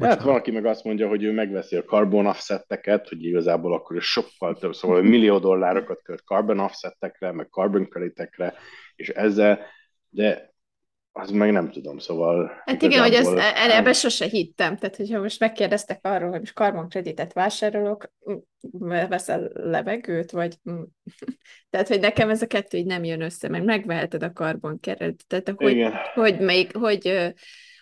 Hát valaki meg azt mondja, hogy ő megveszi a carbon offseteket, hogy igazából akkor is sokkal több, szóval millió dollárokat költ carbon offsetekre, meg carbon creditekre, és ezzel, de az meg nem tudom, szóval... Hát igen, hogy ezt, e- ebbe sose hittem, tehát hogyha most megkérdeztek arról, hogy most carbon kreditet vásárolok, veszel levegőt, vagy... tehát, hogy nekem ez a kettő így nem jön össze, meg megveheted a carbon kreditet, hogy, igen. hogy, még, hogy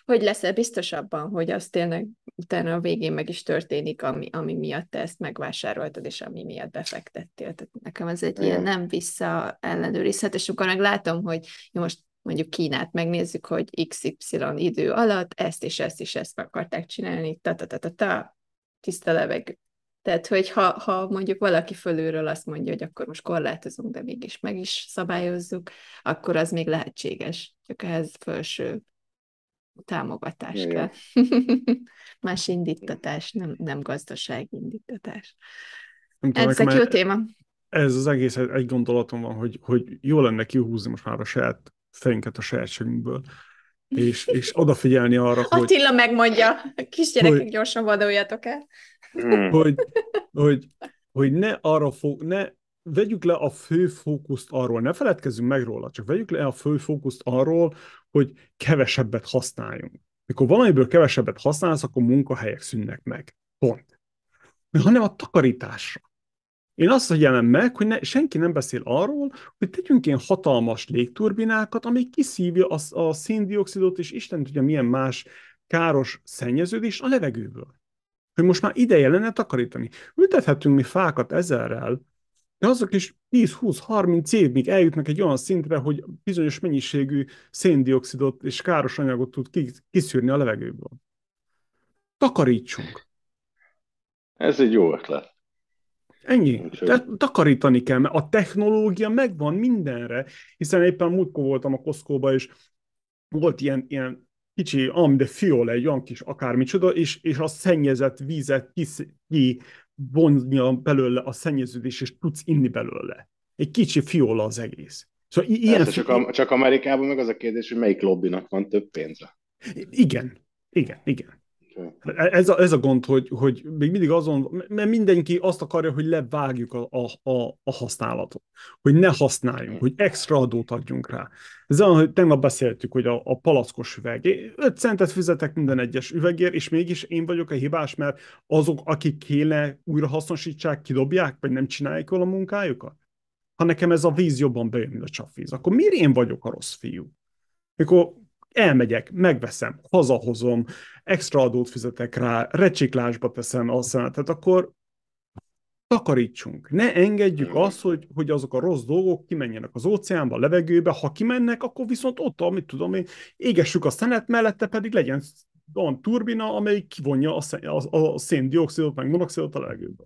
hogy leszel biztos abban, hogy az tényleg utána a végén meg is történik, ami, ami miatt te ezt megvásároltad, és ami miatt befektettél. Tehát nekem ez egy Igen. ilyen nem vissza ellenőrizhet, és akkor meg látom, hogy jó, most mondjuk Kínát megnézzük, hogy XY idő alatt ezt és ezt és ezt akarták csinálni, ta-ta-ta-ta-ta, tiszta levegő. Tehát, hogy ha, ha mondjuk valaki fölülről azt mondja, hogy akkor most korlátozunk, de mégis meg is szabályozzuk, akkor az még lehetséges. Csak ehhez felső támogatás Igen. kell. Más indítatás, nem, nem gazdasági indítatás. Ez egy jó téma. Ez az egész egy gondolatom van, hogy, hogy jó lenne kihúzni most már a saját fejünket a sajátságunkból, és, és odafigyelni arra, hogy... Attila megmondja, kisgyerekek, hogy, gyorsan vadoljatok el. Hmm. Hogy, hogy, hogy ne arra fog, ne vegyük le a fő fókuszt arról, ne feledkezzünk meg róla, csak vegyük le a fő fókuszt arról, hogy kevesebbet használjunk. Mikor valamiből kevesebbet használsz, akkor munkahelyek szűnnek meg. Pont. Hanem a takarításra. Én azt figyelem meg, hogy ne, senki nem beszél arról, hogy tegyünk ilyen hatalmas légturbinákat, ami kiszívja a, a széndiokszidot, és Isten tudja milyen más káros szennyeződés a levegőből. Hogy most már ideje lenne takarítani. Ültethetünk mi fákat ezerrel, de azok is 10-20-30 évig eljutnak egy olyan szintre, hogy bizonyos mennyiségű széndiokszidot és káros anyagot tud kiszűrni a levegőből. Takarítsunk. Ez egy jó ötlet. Ennyi. Tehát takarítani kell, mert a technológia megvan mindenre, hiszen éppen múltkor voltam a Costco-ba, és volt ilyen, ilyen kicsi, ami de fiol, egy olyan kis akármicsoda, és, és a szennyezett vízet ki, ki vonja belőle a szennyeződés, és tudsz inni belőle. Egy kicsi fiola az egész. Szóval ilyen csak, a, csak Amerikában meg az a kérdés, hogy melyik lobbynak van több pénze. Igen, igen, igen. Ez a, ez a gond, hogy, hogy még mindig azon, mert mindenki azt akarja, hogy levágjuk a, a, a, használatot, hogy ne használjunk, hogy extra adót adjunk rá. Ez olyan, hogy tegnap beszéltük, hogy a, a palackos üveg. 5 centet fizetek minden egyes üvegért, és mégis én vagyok a hibás, mert azok, akik kéne újra hasznosítsák, kidobják, vagy nem csinálják a munkájukat? Ha nekem ez a víz jobban bejön, mint a csapvíz, akkor miért én vagyok a rossz fiú? Mikor elmegyek, megveszem, hazahozom, extra adót fizetek rá, recsiklásba teszem a szemetet, akkor takarítsunk. Ne engedjük mm. azt, hogy, hogy azok a rossz dolgok kimenjenek az óceánba, a levegőbe, ha kimennek, akkor viszont ott, amit tudom én, égessük a szenet, mellette pedig legyen olyan turbina, amelyik kivonja a, szén, a, a széndiokszidot, meg monoxidot a levegőbe.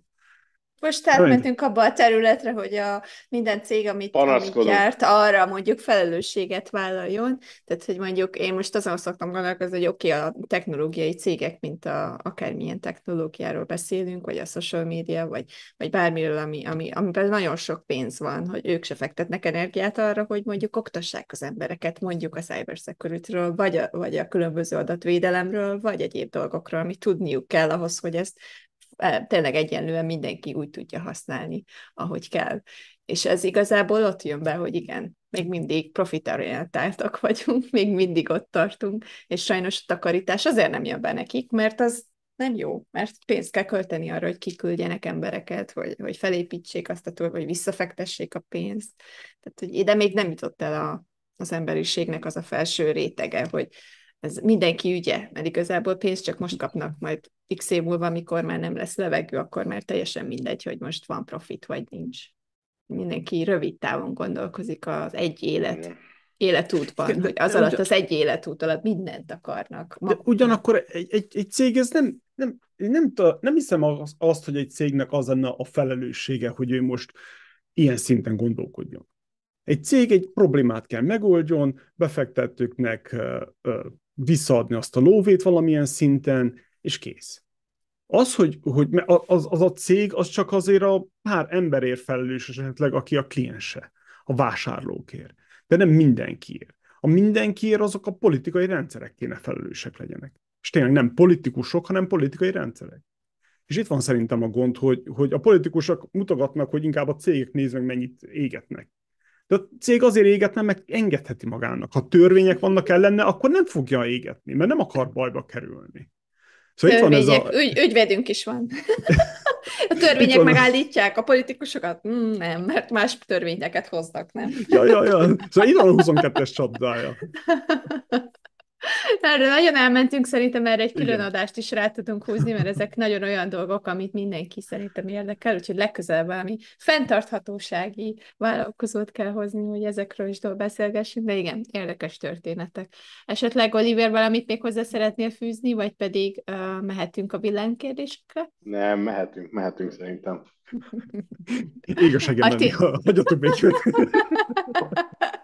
Most átmentünk abba a területre, hogy a minden cég, amit, amit gyárt, arra mondjuk felelősséget vállaljon. Tehát, hogy mondjuk én most azon szoktam gondolkozni, hogy oké, okay, a technológiai cégek, mint a, akármilyen technológiáról beszélünk, vagy a social media, vagy, vagy bármiről, ami, ami, amiben nagyon sok pénz van, hogy ők se fektetnek energiát arra, hogy mondjuk oktassák az embereket, mondjuk a cybersecurity-ről, vagy a, vagy a különböző adatvédelemről, vagy egyéb dolgokról, amit tudniuk kell ahhoz, hogy ezt tényleg egyenlően mindenki úgy tudja használni, ahogy kell. És ez igazából ott jön be, hogy igen, még mindig profitorientáltak vagyunk, még mindig ott tartunk, és sajnos a takarítás azért nem jön be nekik, mert az nem jó, mert pénzt kell költeni arra, hogy kiküldjenek embereket, hogy, hogy felépítsék azt a túl, vagy visszafektessék a pénzt. Tehát, hogy ide még nem jutott el a, az emberiségnek az a felső rétege, hogy ez mindenki ügye, mert igazából pénzt csak most kapnak, majd x év múlva, amikor már nem lesz levegő, akkor már teljesen mindegy, hogy most van profit, vagy nincs. Mindenki rövid távon gondolkozik az egy élet életútban, hogy az alatt az egy életút alatt mindent akarnak. De ugyanakkor egy, egy, egy cég, ez nem, nem, nem, nem hiszem azt, hogy egy cégnek az lenne a felelőssége, hogy ő most ilyen szinten gondolkodjon. Egy cég egy problémát kell megoldjon, befektetőknek visszaadni azt a lóvét valamilyen szinten, és kész. Az, hogy, hogy az, az a cég, az csak azért a pár emberért felelős esetleg, aki a kliense, a vásárlókért. De nem mindenkiért. A mindenkiért azok a politikai rendszerek kéne felelősek legyenek. És tényleg nem politikusok, hanem politikai rendszerek. És itt van szerintem a gond, hogy, hogy a politikusok mutogatnak, hogy inkább a cégek néznek, mennyit égetnek. De a cég azért égetne, meg engedheti magának. Ha törvények vannak ellene, akkor nem fogja égetni, mert nem akar bajba kerülni. Szóval itt van ez a... Ügy, ügyvedünk is van. a törvények megállítják a politikusokat? Mm, nem, mert más törvényeket hoznak, nem? ja, ja, ja. Szóval itt van a 22-es csapdája. Erről nagyon elmentünk, szerintem erre egy külön adást is rá tudunk húzni, mert ezek nagyon olyan dolgok, amit mindenki szerintem érdekel, úgyhogy legközelebb valami fenntarthatósági vállalkozót kell hozni, hogy ezekről is beszélgessünk, de igen, érdekes történetek. Esetleg Oliver valamit még hozzá szeretnél fűzni, vagy pedig uh, mehetünk a villánykérdésekre? Nem, mehetünk, mehetünk szerintem. Ég a segem, hagyjatok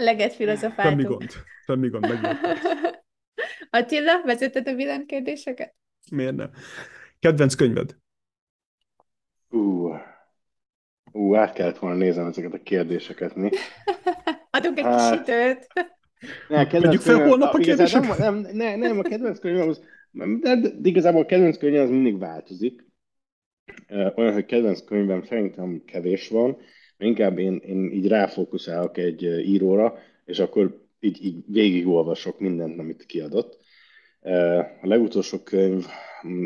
békét. Leget filozofáltunk. Semmi gond. Semmi gond, megjött. Attila, vezeted a villámkérdéseket? Miért nem? Kedvenc könyved? Ú, ú, át kellett volna nézem ezeket a kérdéseket, mi? Adunk egy hát... kis időt. Ne, Mondjuk fel holnap a kérdéseket? Nem, nem, nem, nem, a kedvenc könyvem az, de, de igazából a kedvenc könyvem az mindig változik. Olyan, hogy kedvenc könyvem szerintem kevés van, inkább én, én így ráfókuszálok egy íróra, és akkor így, így végigolvasok mindent, amit kiadott. A legutolsó könyv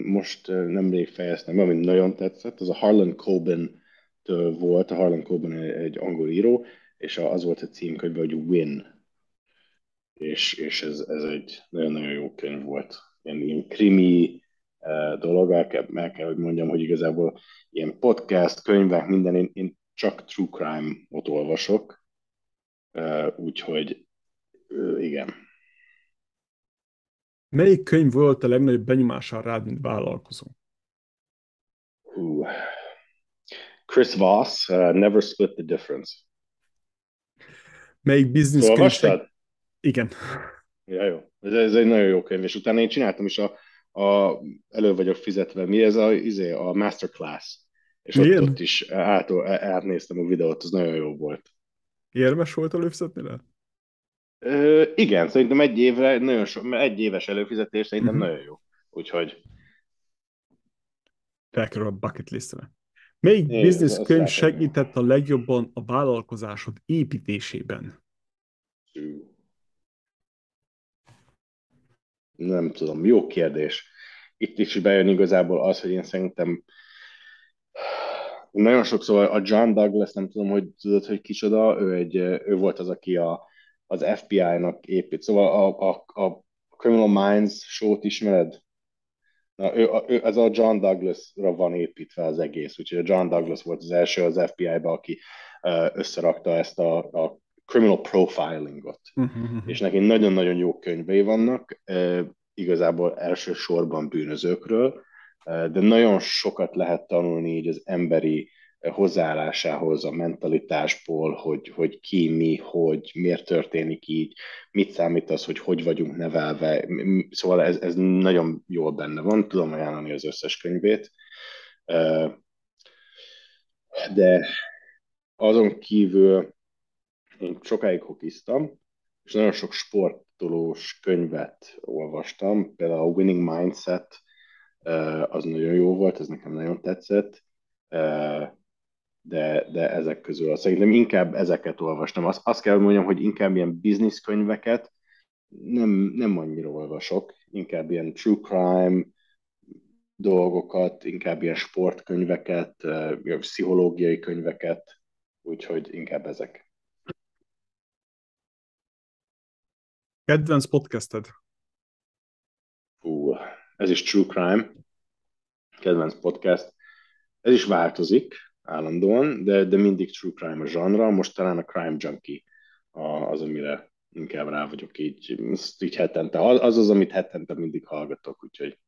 most nemrég fejeztem, amit nagyon tetszett, az a Harlan Coben volt, a Harlan Coben egy angol író, és az volt a címkönyve, hogy Win. És, és ez, ez egy nagyon-nagyon jó könyv volt. Ilyen, ilyen krimi dolog, el kell, el kell, hogy mondjam, hogy igazából ilyen podcast, könyvek, minden, én, én csak true crime-ot olvasok, úgyhogy igen. Melyik könyv volt a legnagyobb benyomással rád, mint vállalkozó? Uh, Chris Voss, uh, Never Split the Difference. Melyik business könyv? Te... Igen. Ja, jó. Ez, ez egy nagyon jó könyv, és utána én csináltam is a, a elő vagyok fizetve. Mi ez a, izé, a masterclass? És ott, ott is át, átnéztem a videót, az nagyon jó volt. Érmes volt előfizetni le? Ö, igen, szerintem egy évre, nagyon so, egy éves előfizetés szerintem uh-huh. nagyon jó. Úgyhogy... Felkerül a bucket listre. Melyik Én, business könyv segített a legjobban a vállalkozásod építésében? Nem tudom, jó kérdés. Itt is bejön igazából az, hogy én szerintem nagyon sokszor a John Douglas, nem tudom, hogy tudod, hogy kicsoda, ő, egy, ő volt az, aki a, az FBI-nak épít. Szóval a, a, a Criminal Minds show-t ismered? Na, ő, ő, ez a John Douglas-ra van építve az egész, úgyhogy a John Douglas volt az első az FBI-ba, aki összerakta ezt a, a criminal profilingot. Uh-huh. És neki nagyon-nagyon jó könyvei vannak, igazából elsősorban bűnözőkről, de nagyon sokat lehet tanulni így az emberi hozzáállásához, a mentalitásból, hogy, hogy ki, mi, hogy, miért történik így, mit számít az, hogy hogy vagyunk nevelve. Szóval ez, ez nagyon jól benne van, tudom ajánlani az összes könyvét. De azon kívül én sokáig hokiztam, és nagyon sok sportolós könyvet olvastam, például a Winning Mindset, az nagyon jó volt, ez nekem nagyon tetszett de, de ezek közül szerintem inkább ezeket olvastam. Azt, azt kell mondjam, hogy inkább ilyen business könyveket nem, nem annyira olvasok, inkább ilyen true crime dolgokat, inkább ilyen sportkönyveket, pszichológiai könyveket, úgyhogy inkább ezek. Kedvenc podcasted? Ú, ez is True Crime. Kedvenc podcast. Ez is változik állandóan, de, de mindig true crime a zsanra, most talán a crime junkie az, amire inkább rá vagyok így, így hetente. Az az, amit hetente mindig hallgatok, úgyhogy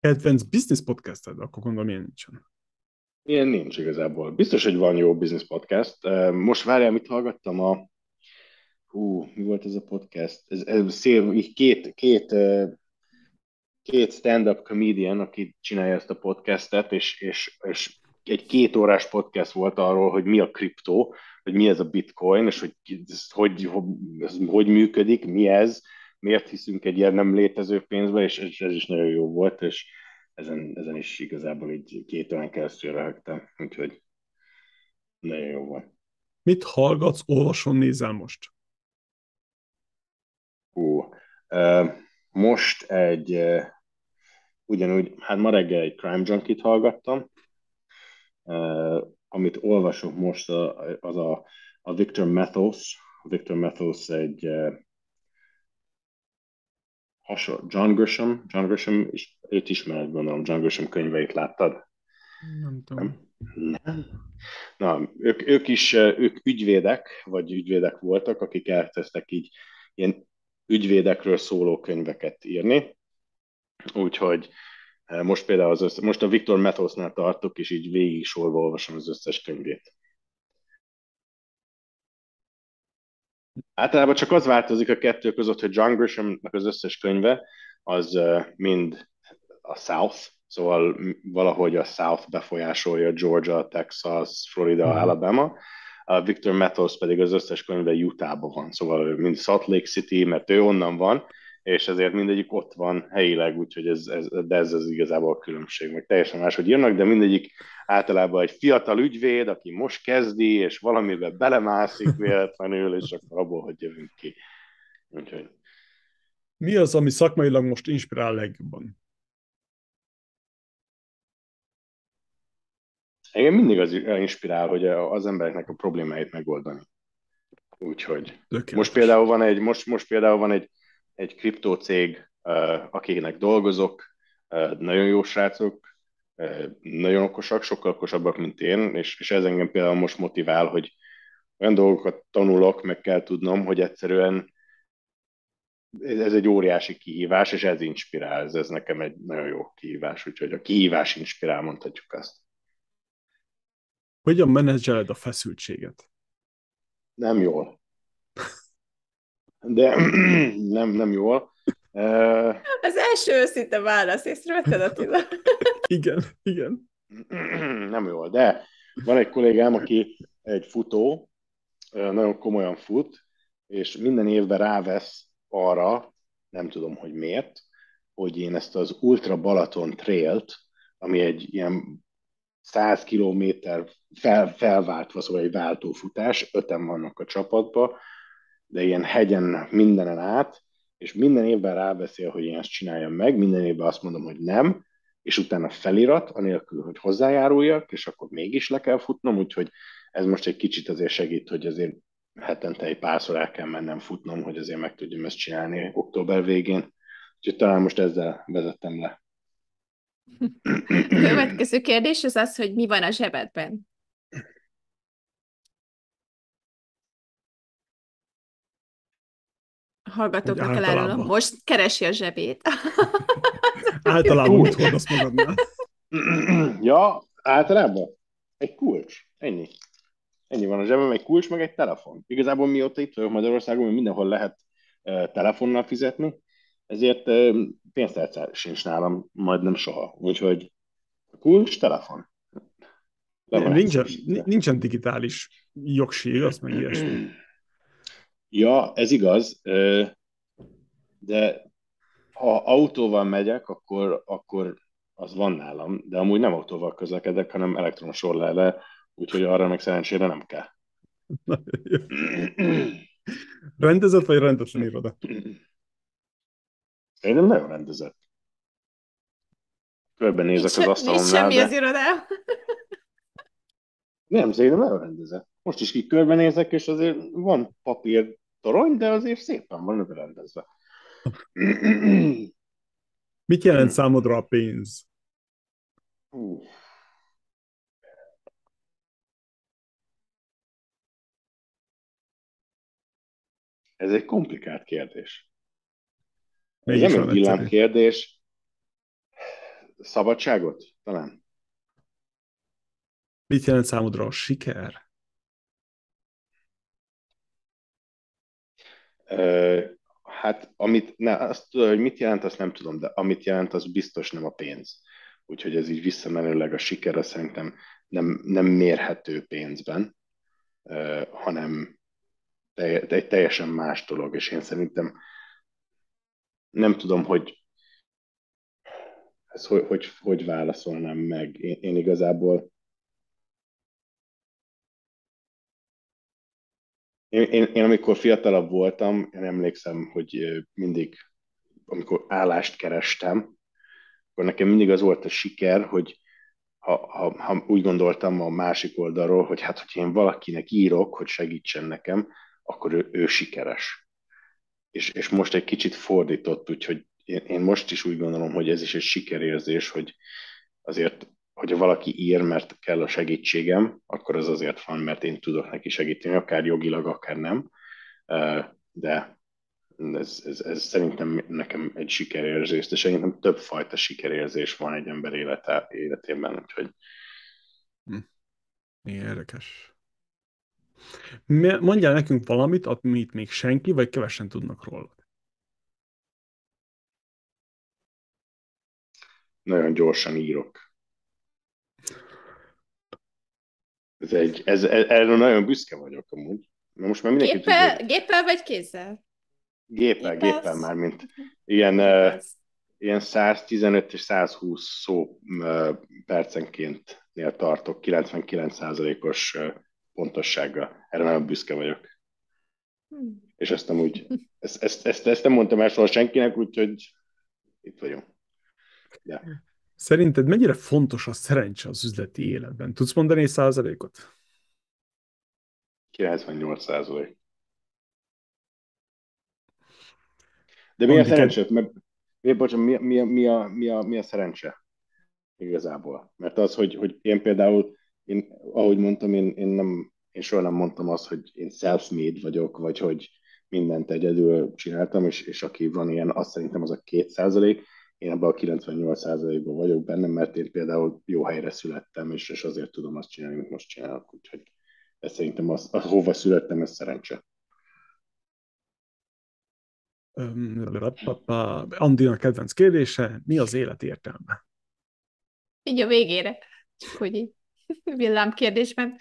kedvenc business podcasted, akkor gondolom ilyen nincsen. Ilyen nincs igazából. Biztos, hogy van jó business podcast. Most várjál, mit hallgattam a... Hú, mi volt ez a podcast? Ez, ez szél, így két, két két stand-up comedian, aki csinálja ezt a podcastet, és, és, és egy két órás podcast volt arról, hogy mi a kriptó, hogy mi ez a bitcoin, és hogy hogy, hogy, hogy működik, mi ez, miért hiszünk egy ilyen nem létező pénzbe, és ez, ez is nagyon jó volt, és ezen, ezen is igazából így két órán keresztül röhögtem, úgyhogy nagyon jó volt. Mit hallgatsz, olvason, nézel most? Most egy, ugyanúgy, hát ma reggel egy Crime Junkie-t hallgattam, amit olvasok most, az a, a Victor Methos. Victor Methos egy hasonló, John Grisham, John Grisham, és őt ismered, gondolom, John Grisham könyveit láttad? Nem tudom. Nem? Nem. Na, ők, ők is, ők ügyvédek, vagy ügyvédek voltak, akik elkezdtek így ilyen ügyvédekről szóló könyveket írni. Úgyhogy eh, most például az össze, most a Viktor Methosnál tartok, és így végig sorba olvasom az összes könyvét. Általában csak az változik a kettő között, hogy John Grishamnak az összes könyve az eh, mind a South, szóval valahogy a South befolyásolja Georgia, Texas, Florida, uh-huh. Alabama, a Victor Methos pedig az összes könyve Utahban van, szóval mind Salt Lake City, mert ő onnan van, és ezért mindegyik ott van helyileg, úgyhogy ez, ez, de ez az igazából a különbség, meg teljesen máshogy írnak, de mindegyik általában egy fiatal ügyvéd, aki most kezdi, és valamiben belemászik véletlenül, és akkor abból, hogy jövünk ki. Úgyhogy. Mi az, ami szakmailag most inspirál legjobban? Engem mindig az inspirál, hogy az embereknek a problémáit megoldani. Úgyhogy most például van egy, most, most például van egy, egy kriptócég, akiknek dolgozok, nagyon jó srácok, nagyon okosak, sokkal okosabbak, mint én, és, és ez engem például most motivál, hogy olyan dolgokat tanulok, meg kell tudnom, hogy egyszerűen ez egy óriási kihívás, és ez inspirál, ez, ez nekem egy nagyon jó kihívás, úgyhogy a kihívás inspirál, mondhatjuk azt. Hogyan menedzseled a feszültséget? Nem jól. De nem, nem jól. Az első őszinte válasz, észrevetted Attila? igen, igen. Nem jól, de van egy kollégám, aki egy futó, nagyon komolyan fut, és minden évben rávesz arra, nem tudom, hogy miért, hogy én ezt az Ultra Balaton Trail-t, ami egy ilyen 100 kilométer fel, felváltva, szóval egy váltófutás, öten vannak a csapatba, de ilyen hegyen mindenen át, és minden évben rábeszél, hogy én ezt csináljam meg, minden évben azt mondom, hogy nem, és utána felirat, anélkül, hogy hozzájáruljak, és akkor mégis le kell futnom, úgyhogy ez most egy kicsit azért segít, hogy azért hetente egy párszor el kell mennem futnom, hogy azért meg tudjam ezt csinálni október végén. Úgyhogy talán most ezzel vezettem le. Következő kérdés az az, hogy mi van a zsebedben? hallgatóknak elárulom, most keresi a zsebét. általában mit hordasz magadnál? ja, általában egy kulcs, ennyi. Ennyi van a zsebem, egy kulcs, meg egy telefon. Igazából mióta itt vagyok Magyarországon, mindenhol lehet uh, telefonnal fizetni, ezért pénztárcár sincs nálam, majdnem soha. Úgyhogy kulcs, telefon. Nincsen, nincsen digitális jogsír, azt meg ilyesmi. Ja, ez igaz, de ha autóval megyek, akkor, akkor az van nálam, de amúgy nem autóval közlekedek, hanem elektromos orlele, úgyhogy arra meg szerencsére nem kell. rendezett vagy rendesen iroda? Én nagyon rendezett. Körbenézek az asztalomnál. Semmi de... az irodám. Nem, szerintem nagyon rendezett. Most is ki körbenézek, és azért van papír torony, de azért szépen van rendezve. Mit jelent számodra a pénz? Ez egy komplikált kérdés. Ez nem egy villám kérdés. Szabadságot? Talán. Mit jelent számodra a siker? Hát, amit, ne, azt tudod, hogy mit jelent, azt nem tudom, de amit jelent, az biztos nem a pénz. Úgyhogy ez így visszamenőleg a siker, azt szerintem nem, nem mérhető pénzben, hanem te, egy teljesen más dolog, és én szerintem nem tudom, hogy ez hogy, hogy, hogy válaszolnám meg. Én, én igazából Én, én, én amikor fiatalabb voltam, én emlékszem, hogy mindig, amikor állást kerestem, akkor nekem mindig az volt a siker, hogy ha, ha, ha úgy gondoltam a másik oldalról, hogy hát, hogyha én valakinek írok, hogy segítsen nekem, akkor ő, ő sikeres. És, és most egy kicsit fordított, úgyhogy én, én most is úgy gondolom, hogy ez is egy sikerérzés, hogy azért hogyha valaki ír, mert kell a segítségem, akkor az azért van, mert én tudok neki segíteni, akár jogilag, akár nem. De ez, ez, ez szerintem nekem egy sikerérzés, de szerintem több fajta sikerérzés van egy ember élete, életében, úgyhogy... Hm. Érdekes. Mondjál nekünk valamit, amit még senki, vagy kevesen tudnak róla. Nagyon gyorsan írok. Ez egy, ez, ez, erről nagyon büszke vagyok amúgy. Na most már mindenki géppel, tudja, géppel vagy kézzel? Géppel, géppel, géppel már, mint ilyen, uh, ilyen 115 és 120 szó uh, percenként nél tartok, 99%-os uh, pontossággal. Erre nagyon büszke vagyok. Hmm. És ezt amúgy, ezt, ezt, ezt, ezt nem mondtam el soha senkinek, úgyhogy itt vagyunk. Yeah. Szerinted mennyire fontos a szerencse az üzleti életben? Tudsz mondani egy százalékot? 98 százalék. De mi a szerencse? Mert, mi, bocsán, mi, mi, mi, a, mi, a, mi a szerencse igazából? Mert az, hogy, hogy én például, én, ahogy mondtam, én, én, nem, én soha nem mondtam azt, hogy én self-made vagyok, vagy hogy mindent egyedül csináltam, és, és aki van ilyen, azt szerintem az a két százalék én ebben a 98%-ban vagyok benne, mert én például jó helyre születtem, és, és azért tudom azt csinálni, amit most csinálok, úgyhogy ez szerintem az, az hova születtem, ez szerencse. Andina kedvenc kérdése, mi az élet értelme? Így a végére, csak hogy így kérdésben.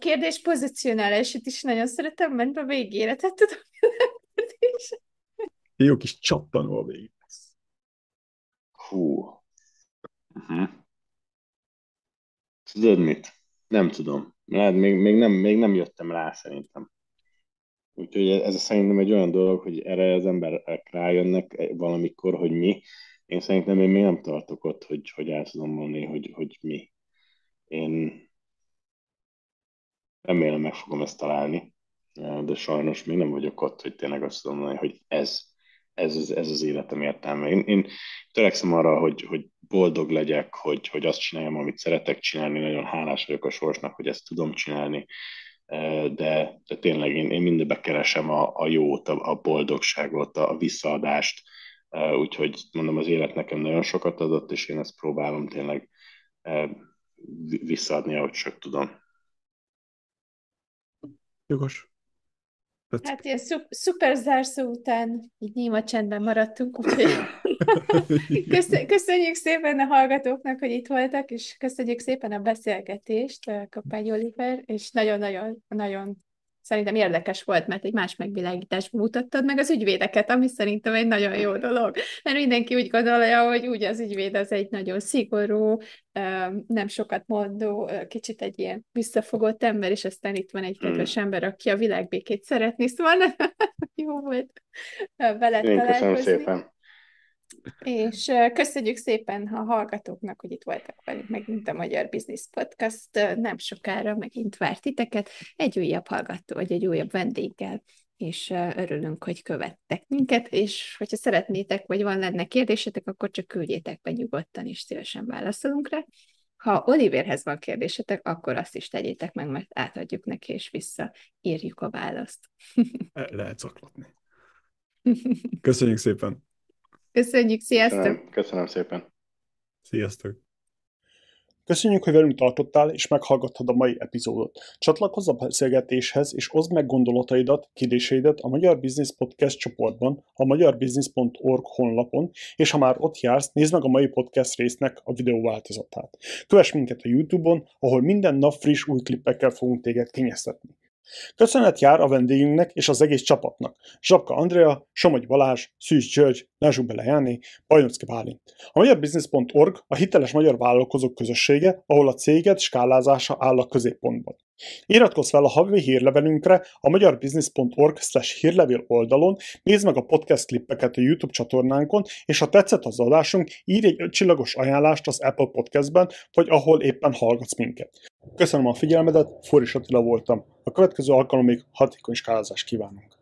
Kérdés pozicionálását is nagyon szeretem, mert a végére tetted a kérdés. Jó kis csattanó a végén. Hú. Uh-huh. Tudod mit? Nem tudom. Lehet, még, még, nem, még nem jöttem rá szerintem. Úgyhogy ez szerintem egy olyan dolog, hogy erre az emberek rájönnek valamikor, hogy mi. Én szerintem én még nem tartok ott, hogy, hogy el tudom mondani, hogy, hogy mi. Én remélem meg fogom ezt találni, de sajnos még nem vagyok ott, hogy tényleg azt tudom mondani, hogy ez, ez, az, ez az életem értelme. Én, én törekszem arra, hogy, hogy boldog legyek, hogy, hogy azt csináljam, amit szeretek csinálni, nagyon hálás vagyok a sorsnak, hogy ezt tudom csinálni, de, de tényleg én, én mindenbe keresem a, a jót, a, a boldogságot, a visszaadást, úgyhogy mondom, az élet nekem nagyon sokat adott, és én ezt próbálom tényleg visszaadni, ahogy csak tudom. Jogos. Hát ilyen szup- szuper zárszó után így néma csendben maradtunk, úgyhogy köszönjük szépen a hallgatóknak, hogy itt voltak, és köszönjük szépen a beszélgetést, Kapány Oliver, és nagyon-nagyon nagyon szerintem érdekes volt, mert egy más megvilágításban mutattad meg az ügyvédeket, ami szerintem egy nagyon jó dolog. Mert mindenki úgy gondolja, hogy úgy az ügyvéd az egy nagyon szigorú, nem sokat mondó, kicsit egy ilyen visszafogott ember, és aztán itt van egy kedves hmm. ember, aki a világbékét szeretni, szóval jó volt veled Én találkozni. Köszönöm szépen. És köszönjük szépen a hallgatóknak, hogy itt voltak velünk megint a Magyar Business Podcast. Nem sokára megint várt titeket egy újabb hallgató, vagy egy újabb vendéggel, és örülünk, hogy követtek minket, és hogyha szeretnétek, vagy van lenne kérdésetek, akkor csak küldjétek be nyugodtan, és szívesen válaszolunk rá. Ha Oliverhez van kérdésetek, akkor azt is tegyétek meg, mert átadjuk neki, és visszaírjuk a választ. Lehet zaklatni. Köszönjük szépen! Köszönjük, sziasztok! Köszönöm, köszönöm szépen! Sziasztok! Köszönjük, hogy velünk tartottál, és meghallgattad a mai epizódot. Csatlakozz a beszélgetéshez, és oszd meg gondolataidat, kérdéseidet a Magyar Business Podcast csoportban, a magyarbusiness.org honlapon, és ha már ott jársz, nézd meg a mai podcast résznek a videó változatát. Kövess minket a YouTube-on, ahol minden nap friss új klippekkel fogunk téged kényeztetni. Köszönet jár a vendégünknek és az egész csapatnak. Zsapka Andrea, Somogy Balázs, Szűz György, Nazsú Belejáné, Bajnocki Bálint. A magyarbusiness.org a hiteles magyar vállalkozók közössége, ahol a céged skálázása áll a középpontban. Iratkozz fel a havi hírlevelünkre a magyarbusiness.org hírlevél oldalon, nézd meg a podcast klippeket a YouTube csatornánkon, és ha tetszett az adásunk, írj egy csillagos ajánlást az Apple Podcastben, vagy ahol éppen hallgatsz minket. Köszönöm a figyelmedet, Foris Attila voltam. A következő alkalomig hatékony skálázást kívánunk!